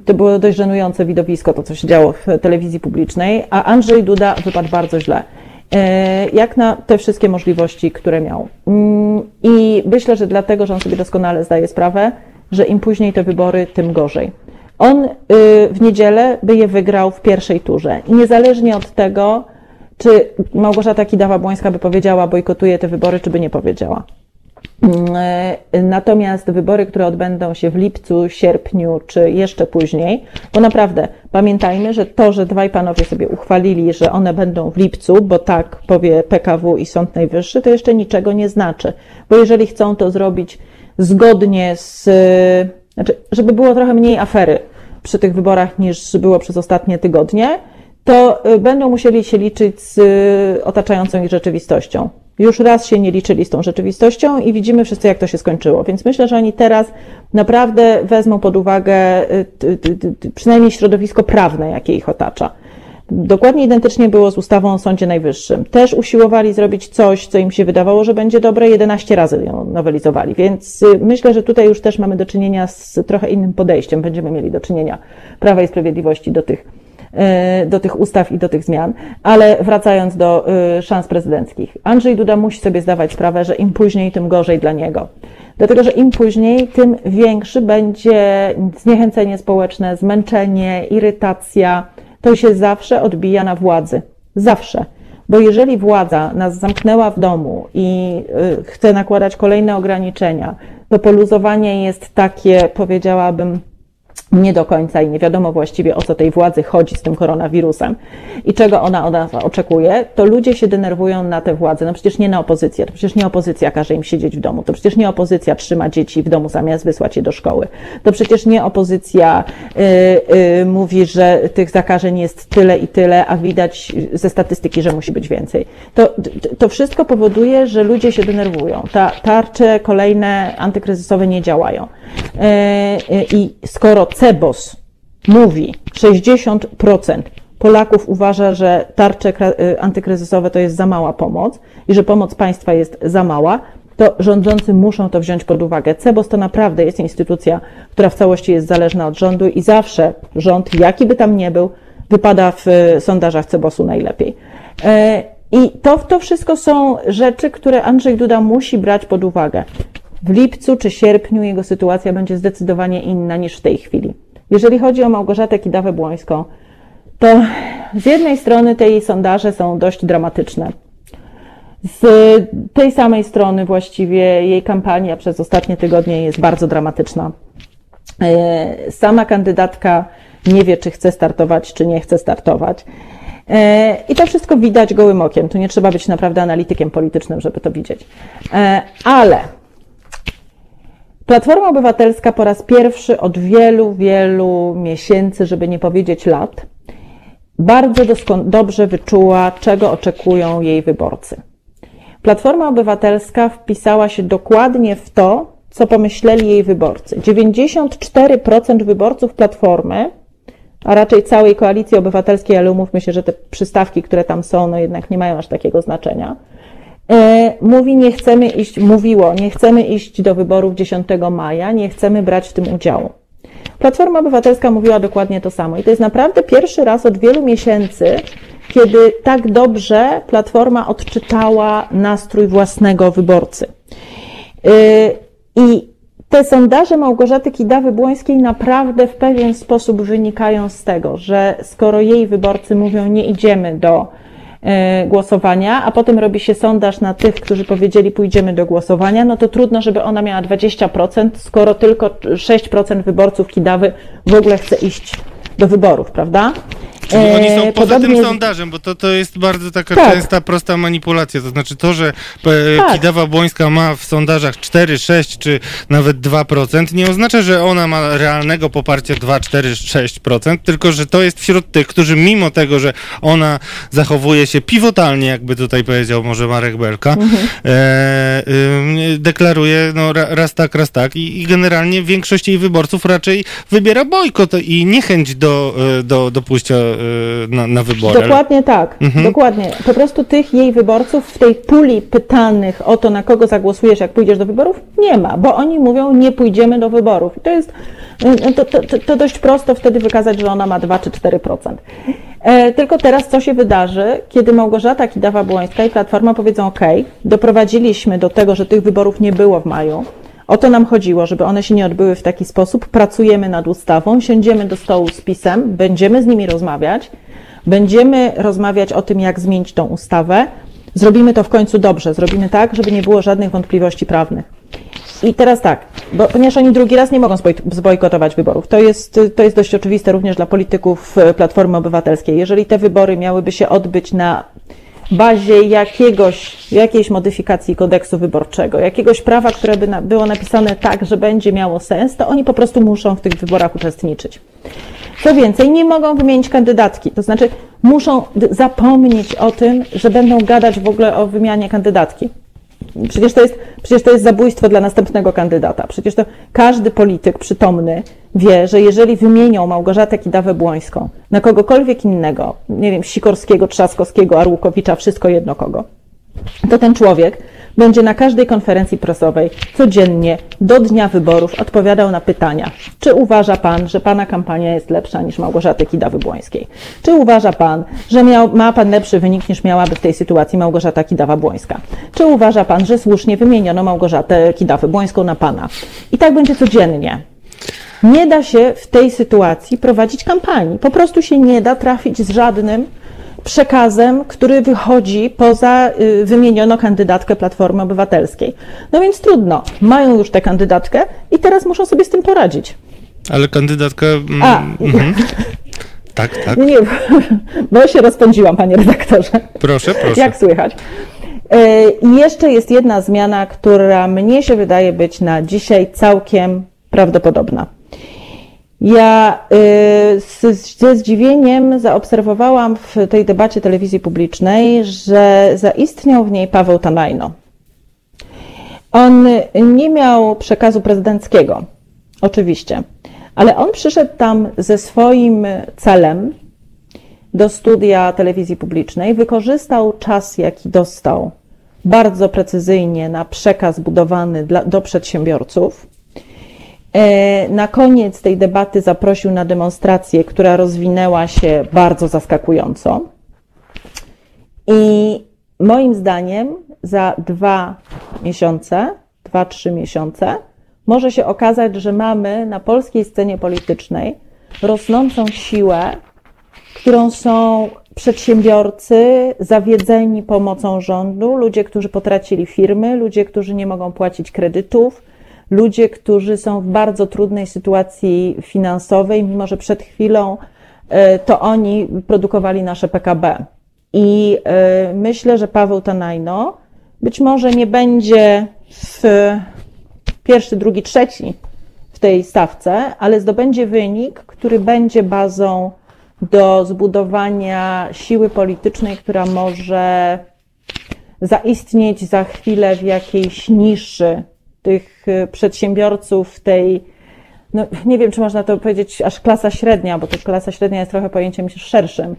to było dość żenujące widowisko, to co się działo w telewizji publicznej, a Andrzej Duda wypadł bardzo źle. E, jak na te wszystkie możliwości, które miał. Mm, I myślę, że dlatego, że on sobie doskonale zdaje sprawę, że im później te wybory, tym gorzej. On y, w niedzielę by je wygrał w pierwszej turze. Niezależnie od tego, czy Małgorzata Kidawa-Błońska by powiedziała, bojkotuje te wybory, czy by nie powiedziała. E, natomiast wybory, które odbędą się w lipcu, sierpniu czy jeszcze później, bo naprawdę pamiętajmy, że to, że dwaj panowie sobie uchwalili, że one będą w lipcu, bo tak powie PKW i Sąd Najwyższy, to jeszcze niczego nie znaczy. Bo jeżeli chcą to zrobić zgodnie z, znaczy, żeby było trochę mniej afery przy tych wyborach niż było przez ostatnie tygodnie, to y, będą musieli się liczyć z y, otaczającą ich rzeczywistością. Już raz się nie liczyli z tą rzeczywistością i widzimy wszyscy, jak to się skończyło. Więc myślę, że oni teraz naprawdę wezmą pod uwagę y, przynajmniej środowisko prawne, jakie ich otacza. Dokładnie identycznie było z ustawą o Sądzie Najwyższym. Też usiłowali zrobić coś, co im się wydawało, że będzie dobre, 11 razy ją nowelizowali. Więc myślę, że tutaj już też mamy do czynienia z trochę innym podejściem. Będziemy mieli do czynienia Prawa i Sprawiedliwości do tych do tych ustaw i do tych zmian. Ale wracając do e, szans prezydenckich. Andrzej Duda musi sobie zdawać sprawę, że im później, tym gorzej dla niego. Dlatego, że im później, tym większy będzie zniechęcenie społeczne, zmęczenie, irytacja. To się zawsze odbija na władzy. Zawsze. Bo jeżeli władza nas zamknęła w domu i e, chce nakładać kolejne ograniczenia, to poluzowanie jest takie, powiedziałabym, nie do końca i nie wiadomo właściwie o co tej władzy chodzi z tym koronawirusem i czego ona od nas oczekuje, to ludzie się denerwują na tę władzę. No przecież nie na opozycję, to przecież nie opozycja każe im siedzieć w domu, to przecież nie opozycja trzyma dzieci w domu zamiast wysłać je do szkoły, to przecież nie opozycja y, y, mówi, że tych zakażeń jest tyle i tyle, a widać ze statystyki, że musi być więcej. To, to wszystko powoduje, że ludzie się denerwują. Ta, tarcze kolejne antykryzysowe nie działają. Y, I skoro CEBOS mówi 60% Polaków uważa, że tarcze y, antykryzysowe to jest za mała pomoc i że pomoc państwa jest za mała, to rządzący muszą to wziąć pod uwagę. CEBOS to naprawdę jest instytucja, która w całości jest zależna od rządu i zawsze rząd, jaki by tam nie był, wypada w y, sondażach CEBOS-u najlepiej. E, I to, to wszystko są rzeczy, które Andrzej Duda musi brać pod uwagę w lipcu czy sierpniu jego sytuacja będzie zdecydowanie inna niż w tej chwili. Jeżeli chodzi o Małgorzatę Kidawę-Błońską, to z jednej strony te jej sondaże są dość dramatyczne. Z tej samej strony właściwie jej kampania przez ostatnie tygodnie jest bardzo dramatyczna. E, sama kandydatka nie wie, czy chce startować, czy nie chce startować. E, I to wszystko widać gołym okiem. Tu nie trzeba być naprawdę analitykiem politycznym, żeby to widzieć. E, ale Platforma Obywatelska po raz pierwszy od wielu, wielu miesięcy, żeby nie powiedzieć lat, bardzo dobrze wyczuła, czego oczekują jej wyborcy. Platforma Obywatelska wpisała się dokładnie w to, co pomyśleli jej wyborcy. 94% wyborców Platformy, a raczej całej koalicji obywatelskiej, ale umówmy się, że te przystawki, które tam są, no jednak nie mają aż takiego znaczenia mówi, nie chcemy iść, mówiło, nie chcemy iść do wyborów 10 maja, nie chcemy brać w tym udziału. Platforma Obywatelska mówiła dokładnie to samo. I to jest naprawdę pierwszy raz od wielu miesięcy, kiedy tak dobrze Platforma odczytała nastrój własnego wyborcy. E, I te sondaże Małgorzaty Kidawy-Błońskiej naprawdę w pewien sposób wynikają z tego, że skoro jej wyborcy mówią, nie idziemy do E, głosowania, a potem robi się sondaż na tych, którzy powiedzieli pójdziemy do głosowania, no to trudno, żeby ona miała 20%, skoro tylko 6% wyborców Kidawy w ogóle chce iść do wyborów, prawda? Czyli oni są e, poza Podobnie... tym sondażem, bo to, to jest bardzo taka tak. częsta, prosta manipulacja. To znaczy to, że e, tak. Kidawa Błońska ma w sondażach 4, 6 czy nawet 2%, nie oznacza, że ona ma realnego poparcia 2, 4, 6%, tylko że to jest wśród tych, którzy mimo tego, że ona zachowuje się pivotalnie, jakby tutaj powiedział może Marek Belka, mhm. e, y, deklaruje no, raz tak, raz tak i, i, generalnie większość jej wyborców raczej wybiera bojkot i niechęć do, e, do, do pójścia Y, na, na wybory. Dokładnie tak, mhm. dokładnie. Po prostu tych jej wyborców w tej puli pytanych o to, na kogo zagłosujesz, jak pójdziesz do wyborów, nie ma, bo oni mówią, nie pójdziemy do wyborów. I to jest y, to, to, to dość prosto wtedy wykazać, że ona ma 2 czy 4%. E, tylko teraz co się wydarzy, kiedy Małgorzata Kidawa-Błońska i Platforma powiedzą, OK, doprowadziliśmy do tego, że tych wyborów nie było w maju, o to nam chodziło, żeby one się nie odbyły w taki sposób. Pracujemy nad ustawą, siądziemy do stołu z pisem, będziemy z nimi rozmawiać, będziemy rozmawiać o tym, jak zmienić tą ustawę. zrobimy to w końcu dobrze, zrobimy tak, żeby nie było żadnych wątpliwości prawnych. I teraz tak, bo, ponieważ oni drugi raz nie mogą zbojkotować wyborów, to jest, to jest dość oczywiste również dla polityków e, Platformy Obywatelskiej. Jeżeli te wybory miałyby się odbyć na bazie jakiegoś, jakiejś modyfikacji kodeksu wyborczego, jakiegoś prawa, które by na, było napisane tak, że będzie miało sens, to oni po prostu muszą w tych wyborach uczestniczyć. Co więcej, nie mogą wymienić kandydatki, to znaczy muszą zapomnieć o tym, że będą gadać w ogóle o wymianie kandydatki. Przecież to, jest, przecież to jest zabójstwo dla następnego kandydata. Przecież to każdy polityk przytomny wie, że jeżeli wymienią Małgorzatę Kidawę-Błońską na kogokolwiek innego, nie wiem, Sikorskiego, Trzaskowskiego, Arłukowicza, wszystko jedno kogo, to ten człowiek będzie na każdej konferencji prasowej codziennie do dnia wyborów odpowiadał na pytania. Czy uważa Pan, że Pana kampania jest lepsza niż Małgorzaty Kidawy-Błońskiej? Czy uważa Pan, że miał, ma Pan lepszy wynik niż miałaby w tej sytuacji Małgorzata Kidawa-Błońska? Czy uważa Pan, że słusznie wymieniono Małgorzatę Kidawę-Błońską na Pana? I tak będzie codziennie. Nie da się w tej sytuacji prowadzić kampanii. Po prostu się nie da trafić z żadnym przekazem, który wychodzi poza y, wymienioną kandydatkę Platformy Obywatelskiej. No więc trudno. Mają już tę kandydatkę i teraz muszą sobie z tym poradzić. Ale kandydatka. Mm, A. Mhm. Tak, tak. Nie, bo się rozpędziłam, panie redaktorze. Proszę, proszę. Jak słychać? Y, I jeszcze jest jedna zmiana, która mnie się wydaje być na dzisiaj całkiem prawdopodobna. Ja y, ze zdziwieniem zaobserwowałam w tej debacie telewizji publicznej, że zaistniał w niej Paweł Tanajno. On nie miał przekazu prezydenckiego, oczywiście, ale on przyszedł tam ze swoim celem do studia telewizji publicznej, wykorzystał czas, jaki dostał bardzo precyzyjnie na przekaz budowany dla, do przedsiębiorców na koniec tej debaty zaprosił na demonstrację, która rozwinęła się bardzo zaskakująco. I moim zdaniem za dwa miesiące, dwa, trzy miesiące, może się okazać, że mamy na polskiej scenie politycznej rosnącą siłę, którą są przedsiębiorcy zawiedzeni pomocą rządu, ludzie, którzy potracili firmy, ludzie, którzy nie mogą płacić kredytów, ludzie, którzy są w bardzo trudnej sytuacji finansowej, mimo że przed chwilą e, to oni produkowali nasze PKB. I e, myślę, że Paweł Tanajno być może nie będzie w pierwszy, drugi, trzeci w tej stawce, ale zdobędzie wynik, który będzie bazą do zbudowania siły politycznej, która może zaistnieć za chwilę w jakiejś niszy tych przedsiębiorców, tej, no nie wiem, czy można to powiedzieć aż klasa średnia, bo to klasa średnia jest trochę pojęciem szerszym,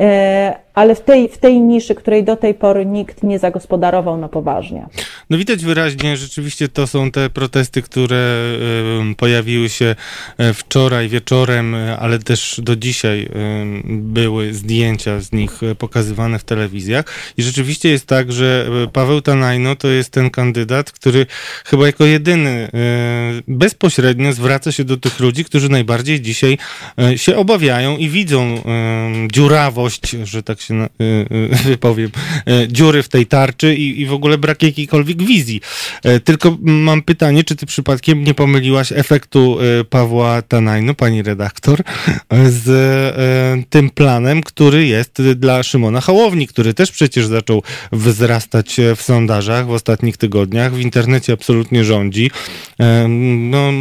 E, ale w tej, w tej niszy, której do tej pory nikt nie zagospodarował na poważnie. No widać wyraźnie, rzeczywiście to są te protesty, które pojawiły się e, wczoraj wieczorem, e, ale też do dzisiaj były zdjęcia z nich pokazywane w telewizjach. I rzeczywiście jest tak, że Paweł Tanajno to jest ten kandydat, który chyba jako jedyny bezpośrednio zwraca się do tych ludzi, którzy najbardziej dzisiaj się obawiają i widzą dziurawo że tak się y, y, wypowiem, y, dziury w tej tarczy i, i w ogóle brak jakiejkolwiek wizji. E, tylko mam pytanie, czy ty przypadkiem nie pomyliłaś efektu Pawła Tanajno, pani redaktor, z e, tym planem, który jest dla Szymona Hałowni, który też przecież zaczął wzrastać w sondażach w ostatnich tygodniach, w internecie absolutnie rządzi. E, no,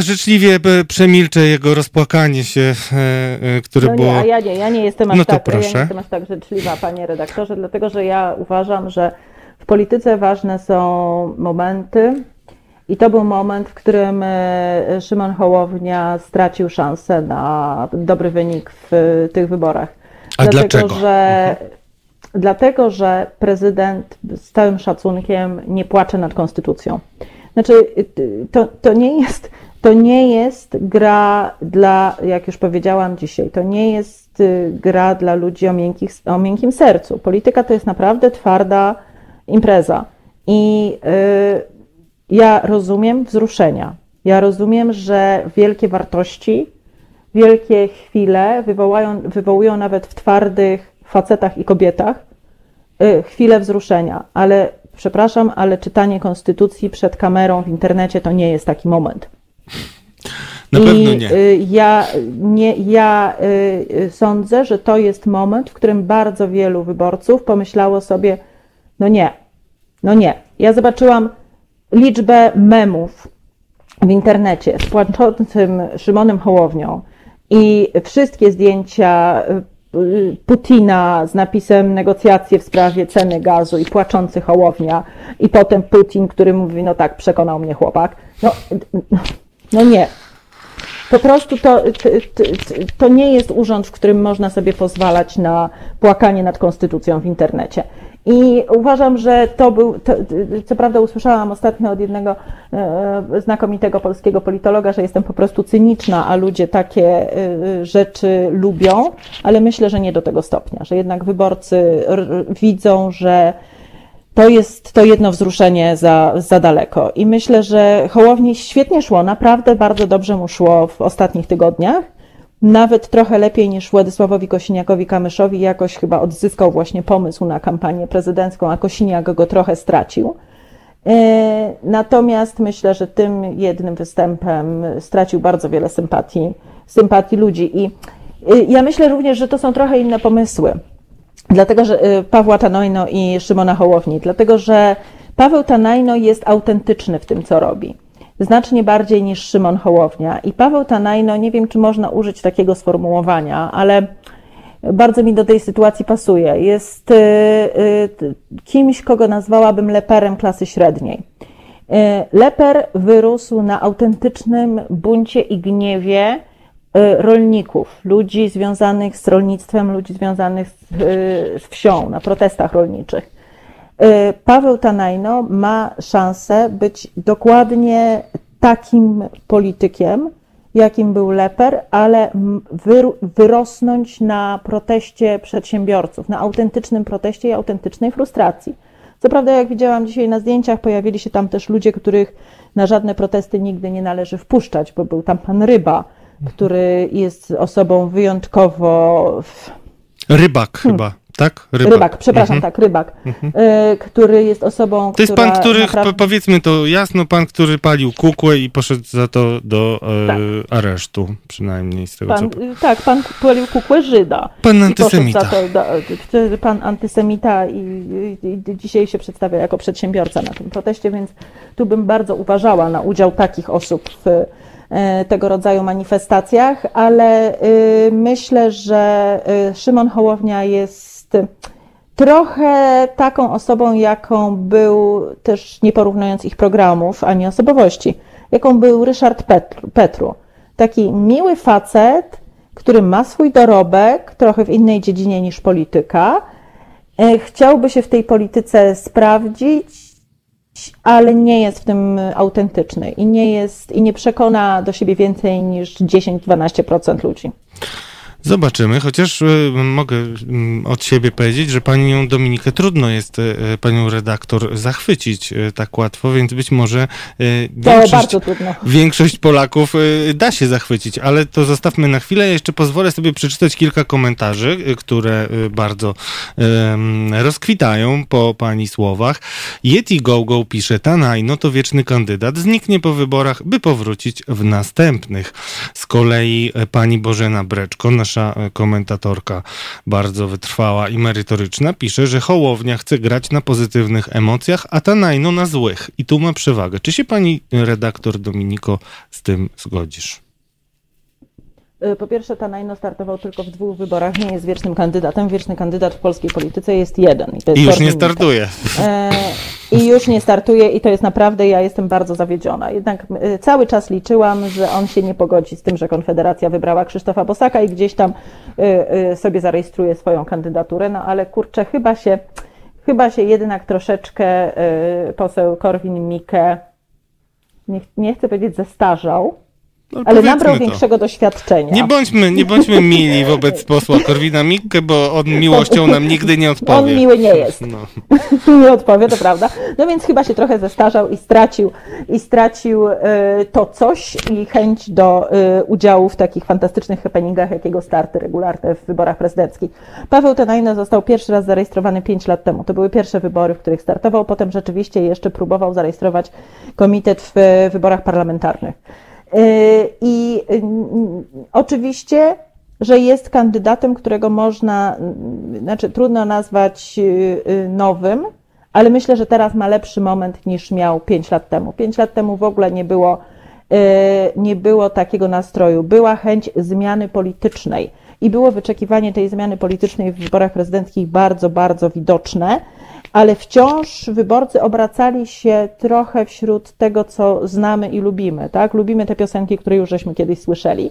Życzliwie przemilczę jego rozpłakanie się, e, e, które no nie, było. A ja nie, ja nie jestem aż no tak, proszę. ja nie jestem aż tak życzliwa, panie redaktorze, dlatego że ja uważam, że w polityce ważne są momenty. I to był moment, w którym e, Szymon Hołownia stracił szansę na dobry wynik w tych wyborach. A dlatego, dlaczego? Że, mhm. Dlatego, że prezydent z całym szacunkiem nie płacze nad konstytucją. Znaczy, y, to, to, nie jest, to nie jest gra dla, jak już powiedziałam dzisiaj, to nie jest y, gra dla ludzi o, miękkich, o miękkim sercu. Polityka to jest naprawdę twarda impreza. I y, ja rozumiem wzruszenia. Ja rozumiem, że wielkie wartości, wielkie chwile wywołają, wywołują nawet w twardych facetach i kobietach chwilę wzruszenia, ale przepraszam, ale czytanie konstytucji przed kamerą w internecie to nie jest taki moment. Na I pewno nie. Ja, nie. ja sądzę, że to jest moment, w którym bardzo wielu wyborców pomyślało sobie, no nie, no nie. Ja zobaczyłam liczbę memów w internecie z płaczącym Szymonem Hołownią i wszystkie zdjęcia y, Putina z napisem negocjacje w sprawie ceny gazu i płaczący Hołownia i potem Putin, który mówi, no tak, przekonał mnie chłopak. No, no nie. Po prostu to, to, to nie jest urząd, w którym można sobie pozwalać na płakanie nad konstytucją w internecie. I uważam, że to był, to, co prawda usłyszałam ostatnio od jednego e, znakomitego polskiego politologa, że jestem po prostu cyniczna, a ludzie takie e, rzeczy lubią, ale myślę, że nie do tego stopnia, że jednak wyborcy widzą, że to jest to jedno wzruszenie za, za daleko. I myślę, że Hołowni świetnie szło, naprawdę bardzo dobrze mu szło w ostatnich tygodniach nawet trochę lepiej niż Władysławowi Kosiniakowi-Kamyszowi jakoś chyba odzyskał właśnie pomysł na kampanię prezydencką, a Kosiniak go trochę stracił. E, natomiast myślę, że tym jednym występem stracił bardzo wiele sympatii, sympatii ludzi. I e, ja myślę również, że to są trochę inne pomysły. Dlatego, że e, Pawła Tanojno i Szymona Hołowni, dlatego, że Paweł Tanajno jest autentyczny w tym, co robi znacznie bardziej niż Szymon Hołownia. I Paweł Tanajno, nie wiem, czy można użyć takiego sformułowania, ale bardzo mi do tej sytuacji pasuje. Jest y, y, kimś, kogo nazwałabym leperem klasy średniej. Y, leper wyrósł na autentycznym buncie i gniewie rolników, ludzi związanych z rolnictwem, ludzi związanych z, z wsią, na protestach rolniczych. Y, Paweł Tanajno ma szansę być dokładnie takim politykiem, jakim był Leper, ale wyrosnąć na proteście przedsiębiorców, na autentycznym proteście i autentycznej frustracji. Co prawda, jak widziałam dzisiaj na zdjęciach, pojawili się tam też ludzie, których na żadne protesty nigdy nie należy wpuszczać, bo był tam pan Ryba, który jest osobą wyjątkowo. Rybak hmm. chyba tak? Rybak, rybak przepraszam, mhm. tak, rybak, mhm. y, który jest osobą, To jest pan, który, naprawdę... powiedzmy to jasno, pan, który palił kukłę i poszedł za to do e, tak. aresztu, przynajmniej z tego pan, co... Tak, pan palił kukłę Żyda. Pan antysemita. To, do, pan antysemita i, i, i dzisiaj się przedstawia jako przedsiębiorca na tym proteście, więc tu bym bardzo uważała na udział takich osób w e, tego rodzaju manifestacjach, ale y, myślę, że y, Szymon Hołownia jest trochę taką osobą, jaką był, też nie porównując ich programów ani osobowości, jaką był Ryszard Petru. Petru. Taki miły facet, który ma swój dorobek, trochę w innej dziedzinie niż polityka. E, chciałby się w tej polityce sprawdzić, ale nie jest w tym autentyczny i nie jest i nie przekona do siebie więcej niż 10-12% ludzi. Zobaczymy, chociaż y, mogę y, od siebie powiedzieć, że panią Dominikę trudno jest y, panią redaktor zachwycić tak łatwo, więc być może większość, większość Polaków da się zachwycić, ale to zostawmy na chwilę. Ja jeszcze pozwolę sobie przeczytać kilka komentarzy, które bardzo rozkwitają po pani słowach. Yeti Go Go pisze, Tanaj, no to wieczny kandydat, zniknie po wyborach, by powrócić w następnych. Z kolei pani Bożena Breczko, nasza nasza e, komentatorka, bardzo wytrwała i merytoryczna, pisze, że Hołownia chce grać na pozytywnych emocjach, a Tanajno na złych. I tu ma przewagę. Czy się pani redaktor Dominiko z tym zgodzisz? E, po pierwsze, Tanajno startował tylko w dwóch wyborach, nie jest wiecznym kandydatem. Wieczny kandydat w polskiej polityce jest jeden. I, to jest I już nie startuje. E, I już nie startuje i to jest naprawdę, ja jestem bardzo zawiedziona. Jednak e, cały czas liczyłam, że on się nie pogodzi z tym, że Konfederacja wybrała Krzysztofa Bosaka i gdzieś tam sobie zarejestruje swoją kandydaturę, no ale kurczę, chyba się, chyba się jednak troszeczkę poseł Korwin-Mikke, nie, nie chcę powiedzieć zestarzał, No, ale nabrał to. większego doświadczenia. Nie bądźmy, nie bądźmy mili wobec posła Korwina-Mikke, bo on miłością nam nigdy nie odpowie. On miły nie jest. No. nie odpowie, to prawda. No więc chyba się trochę zestarzał i stracił, i stracił y, to coś i chęć do y, udziału w takich fantastycznych happeningach, jakiego starty regularne w wyborach prezydenckich. Paweł Tenajna został pierwszy raz zarejestrowany 5 lat temu. To były pierwsze wybory, w których startował. Potem rzeczywiście jeszcze próbował zarejestrować komitet w wyborach parlamentarnych. Y, I oczywiście, że jest kandydatem, którego można, znaczy trudno nazwać y, nowym, ale myślę, że teraz ma lepszy moment niż miał 5 lat temu. 5 lat temu w ogóle nie było, nie było takiego nastroju. Była chęć zmiany politycznej i było wyczekiwanie tej zmiany politycznej w wyborach prezydenckich bardzo, bardzo widoczne ale wciąż wyborcy obracali się trochę wśród tego, co znamy i lubimy, tak? Lubimy te piosenki, które już żeśmy kiedyś słyszeli.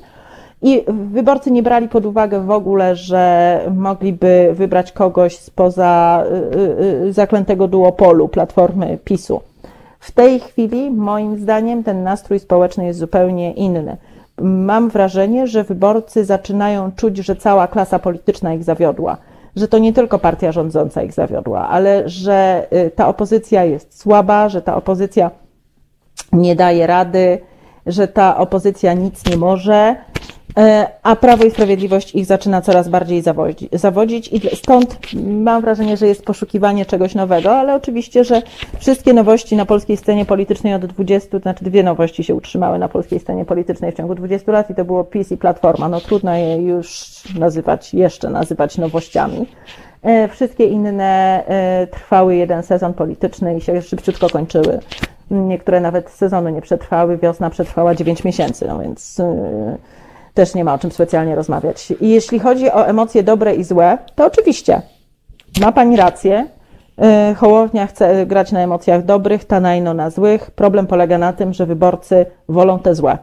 I wyborcy nie brali pod uwagę w ogóle, że mogliby wybrać kogoś spoza y, y, y, zaklętego duopolu Platformy PiSu. W tej chwili, moim zdaniem, ten nastrój społeczny jest zupełnie inny. Mam wrażenie, że wyborcy zaczynają czuć, że cała klasa polityczna ich zawiodła że to nie tylko partia rządząca ich zawiodła, ale że y, ta opozycja jest słaba, że ta opozycja nie daje rady, że ta opozycja nic nie może, a Prawo i Sprawiedliwość ich zaczyna coraz bardziej zawodzić i stąd mam wrażenie, że jest poszukiwanie czegoś nowego, ale oczywiście, że wszystkie nowości na polskiej scenie politycznej od 20, to znaczy dwie nowości się utrzymały na polskiej scenie politycznej w ciągu 20 lat i to było PiS i Platforma. No trudno je już nazywać, jeszcze nazywać nowościami. E, wszystkie inne e, trwały jeden sezon polityczny i się szybciutko kończyły. Niektóre nawet sezonu nie przetrwały, wiosna przetrwała 9 miesięcy, no więc też nie ma o czym specjalnie rozmawiać. I jeśli chodzi o emocje dobre i złe, to oczywiście ma Pani rację. Y, Hołownia chce grać na emocjach dobrych, Tanajno na złych. Problem polega na tym, że wyborcy wolą te złe.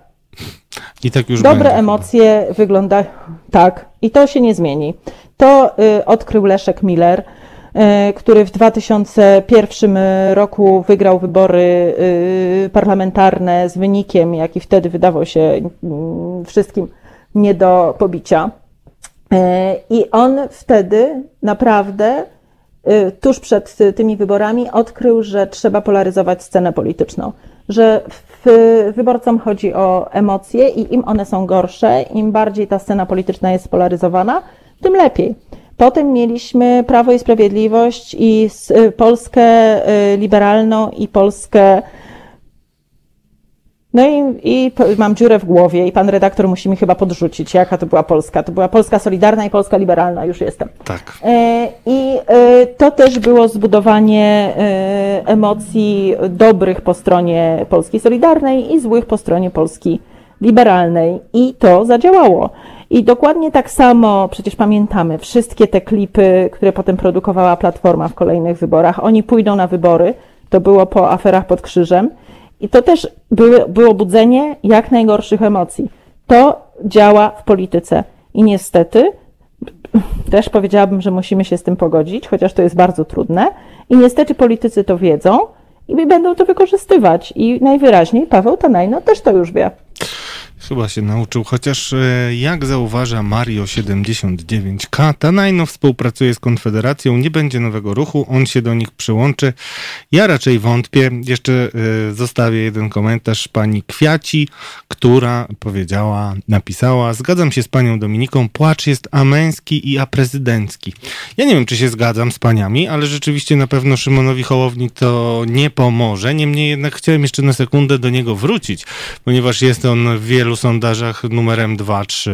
I tak już Dobre będzie. emocje wyglądają tak i to się nie zmieni. To y, odkrył Leszek Miller, który w 2001 roku wygrał wybory parlamentarne z wynikiem, jaki wtedy wydawał się mm, wszystkim nie do pobicia. E, I on wtedy naprawdę e, tuż przed tymi wyborami odkrył, że trzeba polaryzować scenę polityczną, że wyborcom chodzi o emocje i im one są gorsze, im bardziej ta scena polityczna jest spolaryzowana, tym lepiej. Potem mieliśmy Prawo i Sprawiedliwość i Polskę e, liberalną i Polskę no i, i mam dziurę w głowie i pan redaktor musi mi chyba podrzucić, jaka to była Polska. To była Polska Solidarna i Polska Liberalna, już jestem. Tak. E, I e, to też było zbudowanie emocji dobrych po stronie Polski Solidarnej i złych po stronie Polski Liberalnej. I to zadziałało. I dokładnie tak samo, przecież pamiętamy, wszystkie te klipy, które potem produkowała Platforma w kolejnych wyborach, oni pójdą na wybory, to było po aferach pod krzyżem, i to też były, było budzenie jak najgorszych emocji. To działa w polityce. I niestety, też powiedziałabym, że musimy się z tym pogodzić, chociaż to jest bardzo trudne. I niestety politycy to wiedzą i będą to wykorzystywać. I najwyraźniej Paweł Tanajno też to już wie. Chyba się nauczył, chociaż e, jak zauważa Mario79K, Tanajno współpracuje z Konfederacją, nie będzie nowego ruchu, on się do nich przyłączy. Ja raczej wątpię. Jeszcze e, zostawię jeden komentarz pani Kwiaci, która powiedziała, napisała, zgadzam się z panią Dominiką, płacz jest amęski i aprezydencki. Ja nie wiem, czy się zgadzam z paniami, ale rzeczywiście na pewno Szymonowi Hołowni to nie pomoże. Niemniej jednak chciałem jeszcze na sekundę do niego wrócić, ponieważ jest on w wielu sondażach numerem 2-3.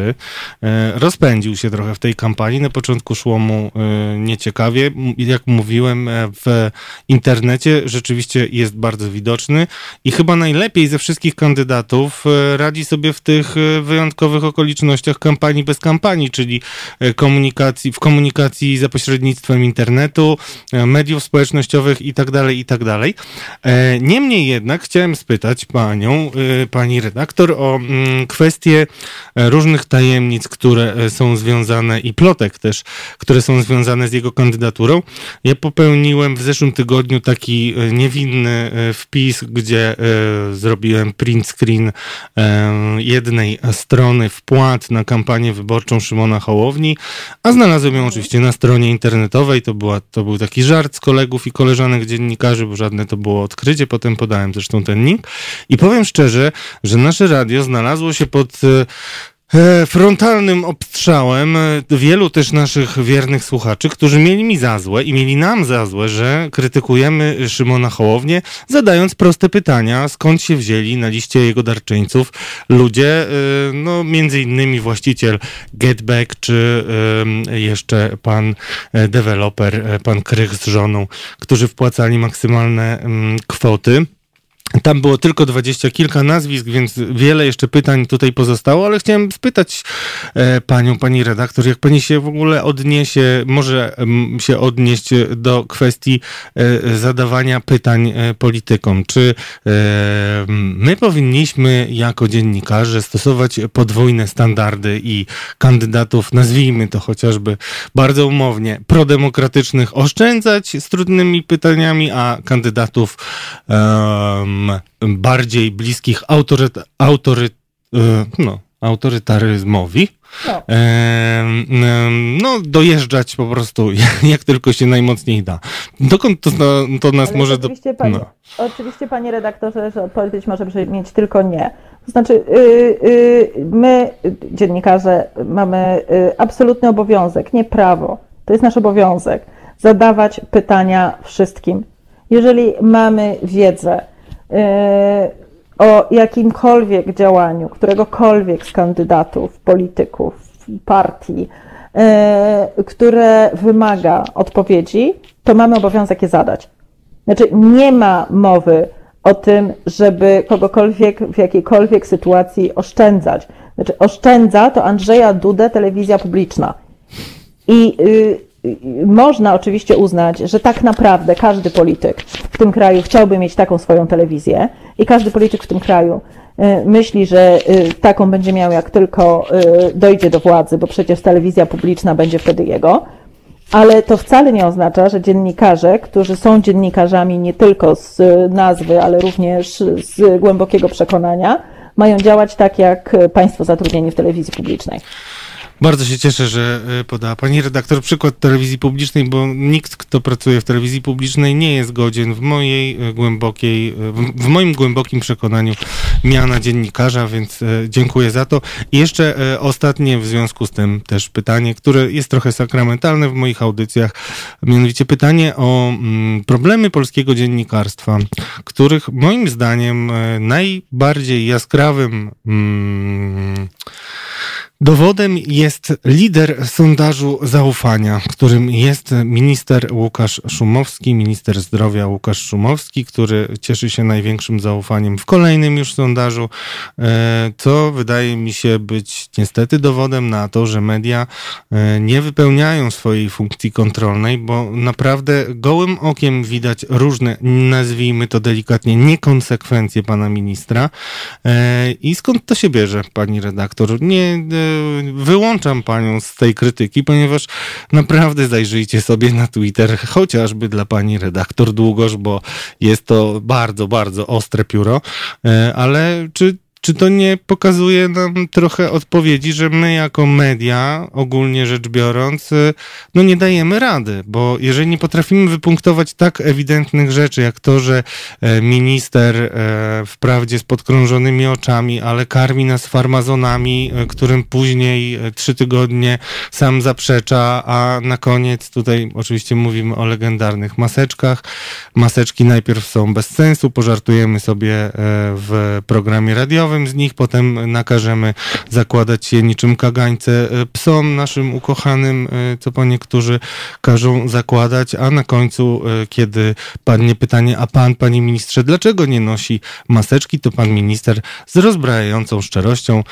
E, rozpędził się trochę w tej kampanii. Na początku szło mu e, nieciekawie. Jak mówiłem, e, w internecie rzeczywiście jest bardzo widoczny i chyba najlepiej ze wszystkich kandydatów radzi sobie w tych wyjątkowych okolicznościach kampanii bez kampanii, czyli komunikacji, w komunikacji za pośrednictwem internetu, mediów społecznościowych i tak dalej, i tak. Niemniej jednak chciałem spytać panią, pani redaktor o kwestie e, różnych tajemnic, które e, są związane i plotek też, które są związane z jego kandydaturą. Ja popełniłem w zeszłym tygodniu taki e, niewinny wpis, gdzie zrobiłem print screen jednej strony wpłat na kampanię wyborczą Szymona Hołowni, a znalazłem ją oczywiście na stronie internetowej. To, była, to był taki żart z kolegów i koleżanek dziennikarzy, bo żadne to było odkrycie. Potem podałem zresztą ten link. I powiem szczerze, że nasze radio znalazło się pod e, frontalnym obstrzałem e, wielu też naszych wiernych słuchaczy, którzy mieli mi za złe i mieli nam za złe, że krytykujemy Szymona Hołownię, zadając proste pytania, skąd się wzięli na liście jego darczyńców ludzie, e, no między innymi właściciel Getback, czy jeszcze pan deweloper, pan Krych z żoną, którzy wpłacali maksymalne mm, kwoty. Tam było tylko dwadzieścia kilka nazwisk, więc wiele jeszcze pytań tutaj pozostało, ale chciałem spytać e, panią, pani redaktor, jak pani się w ogóle odniesie, może m, się odnieść do kwestii e, zadawania pytań e, politykom. Czy e, my powinniśmy jako dziennikarze stosować podwójne standardy i kandydatów, nazwijmy to chociażby bardzo umownie, prodemokratycznych oszczędzać z trudnymi pytaniami, a kandydatów bardziej bliskich autoryt, autoryt, e, no, autorytaryzmowi. No. no, dojeżdżać po prostu jak tylko się najmocniej da. Dokąd to, to nas Ale może... Oczywiście, do... panie, no. oczywiście, panie redaktorze, że odpowiedź może mieć tylko nie. To znaczy, yy, yy, my, dziennikarze, mamy yy, absolutny obowiązek, nie prawo, to jest nasz obowiązek, zadawać pytania wszystkim. Jeżeli mamy wiedzę, o jakimkolwiek działaniu któregokolwiek z kandydatów, polityków, partii, e, które wymaga odpowiedzi, to mamy obowiązek je zadać. Znaczy, nie ma mowy o tym, żeby kogokolwiek w jakiejkolwiek sytuacji oszczędzać. Znaczy, oszczędza to Andrzeja Dudę, telewizja publiczna. I y, można oczywiście uznać, że tak naprawdę każdy polityk w tym kraju chciałby mieć taką swoją telewizję i każdy polityk w tym kraju y, myśli, że y, taką będzie miał, jak tylko y, dojdzie do władzy, bo przecież telewizja publiczna będzie wtedy jego. Ale to wcale nie oznacza, że dziennikarze, którzy są dziennikarzami nie tylko z nazwy, ale również z głębokiego przekonania, mają działać tak, jak państwo zatrudnieni w telewizji publicznej. Bardzo się cieszę, że e, podała pani redaktor przykład telewizji publicznej, bo nikt, kto pracuje w telewizji publicznej nie jest godzien w mojej e, głębokiej, e, w moim głębokim przekonaniu miana dziennikarza, więc dziękuję za to. I jeszcze ostatnie w związku z tym też pytanie, które jest trochę sakramentalne w moich audycjach, mianowicie pytanie o mm, problemy polskiego dziennikarstwa, których moim zdaniem najbardziej jaskrawym mm, Dowodem jest lider sondażu zaufania, którym jest minister Łukasz Szumowski, minister zdrowia Łukasz Szumowski, który cieszy się największym zaufaniem w kolejnym już sondażu, e, co wydaje mi się być niestety dowodem na to, że media e, nie wypełniają swojej funkcji kontrolnej, bo naprawdę gołym okiem widać różne, nazwijmy to delikatnie, niekonsekwencje pana ministra. E, I skąd to się bierze, pani redaktor? Nie wyłączam panią z tej krytyki, ponieważ naprawdę zajrzyjcie sobie na Twitter, chociażby dla pani redaktor Długosz, bo jest to bardzo, bardzo ostre pióro. E, ale czy czy to nie pokazuje nam trochę odpowiedzi, że my jako media, ogólnie rzecz biorąc, y, no nie dajemy rady, bo jeżeli nie potrafimy wypunktować tak ewidentnych rzeczy, jak to, że e, minister e, wprawdzie z podkrążonymi oczami, ale karmi nas farmazonami, e, którym później trzy tygodnie sam zaprzecza, a na koniec tutaj oczywiście mówimy o legendarnych maseczkach. Maseczki najpierw są bez sensu, pożartujemy sobie w programie radiowym, z nich, potem nakażemy zakładać je niczym kagańce e, psom naszym ukochanym, e, co po niektórzy każą zakładać, a na końcu, e, kiedy padnie pytanie, a pan, panie ministrze, dlaczego nie nosi maseczki, to pan minister z rozbrajającą szczerością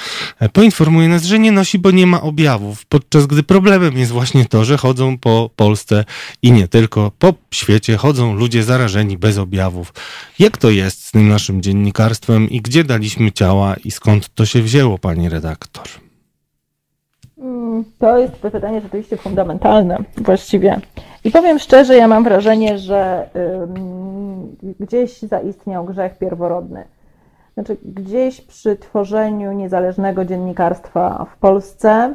poinformuje nas, że nie nosi, bo nie ma objawów, podczas gdy problemem jest właśnie to, że chodzą po Polsce i nie tylko, po świecie chodzą ludzie zarażeni bez objawów. Jak to jest z tym naszym dziennikarstwem i gdzie daliśmy ciało działa i skąd to się wzięło, pani redaktor? Mm, to jest pytanie rzeczywiście fundamentalne właściwie. I powiem szczerze, ja mam wrażenie, że gdzieś zaistniał grzech pierworodny. Znaczy, gdzieś przy tworzeniu niezależnego dziennikarstwa w Polsce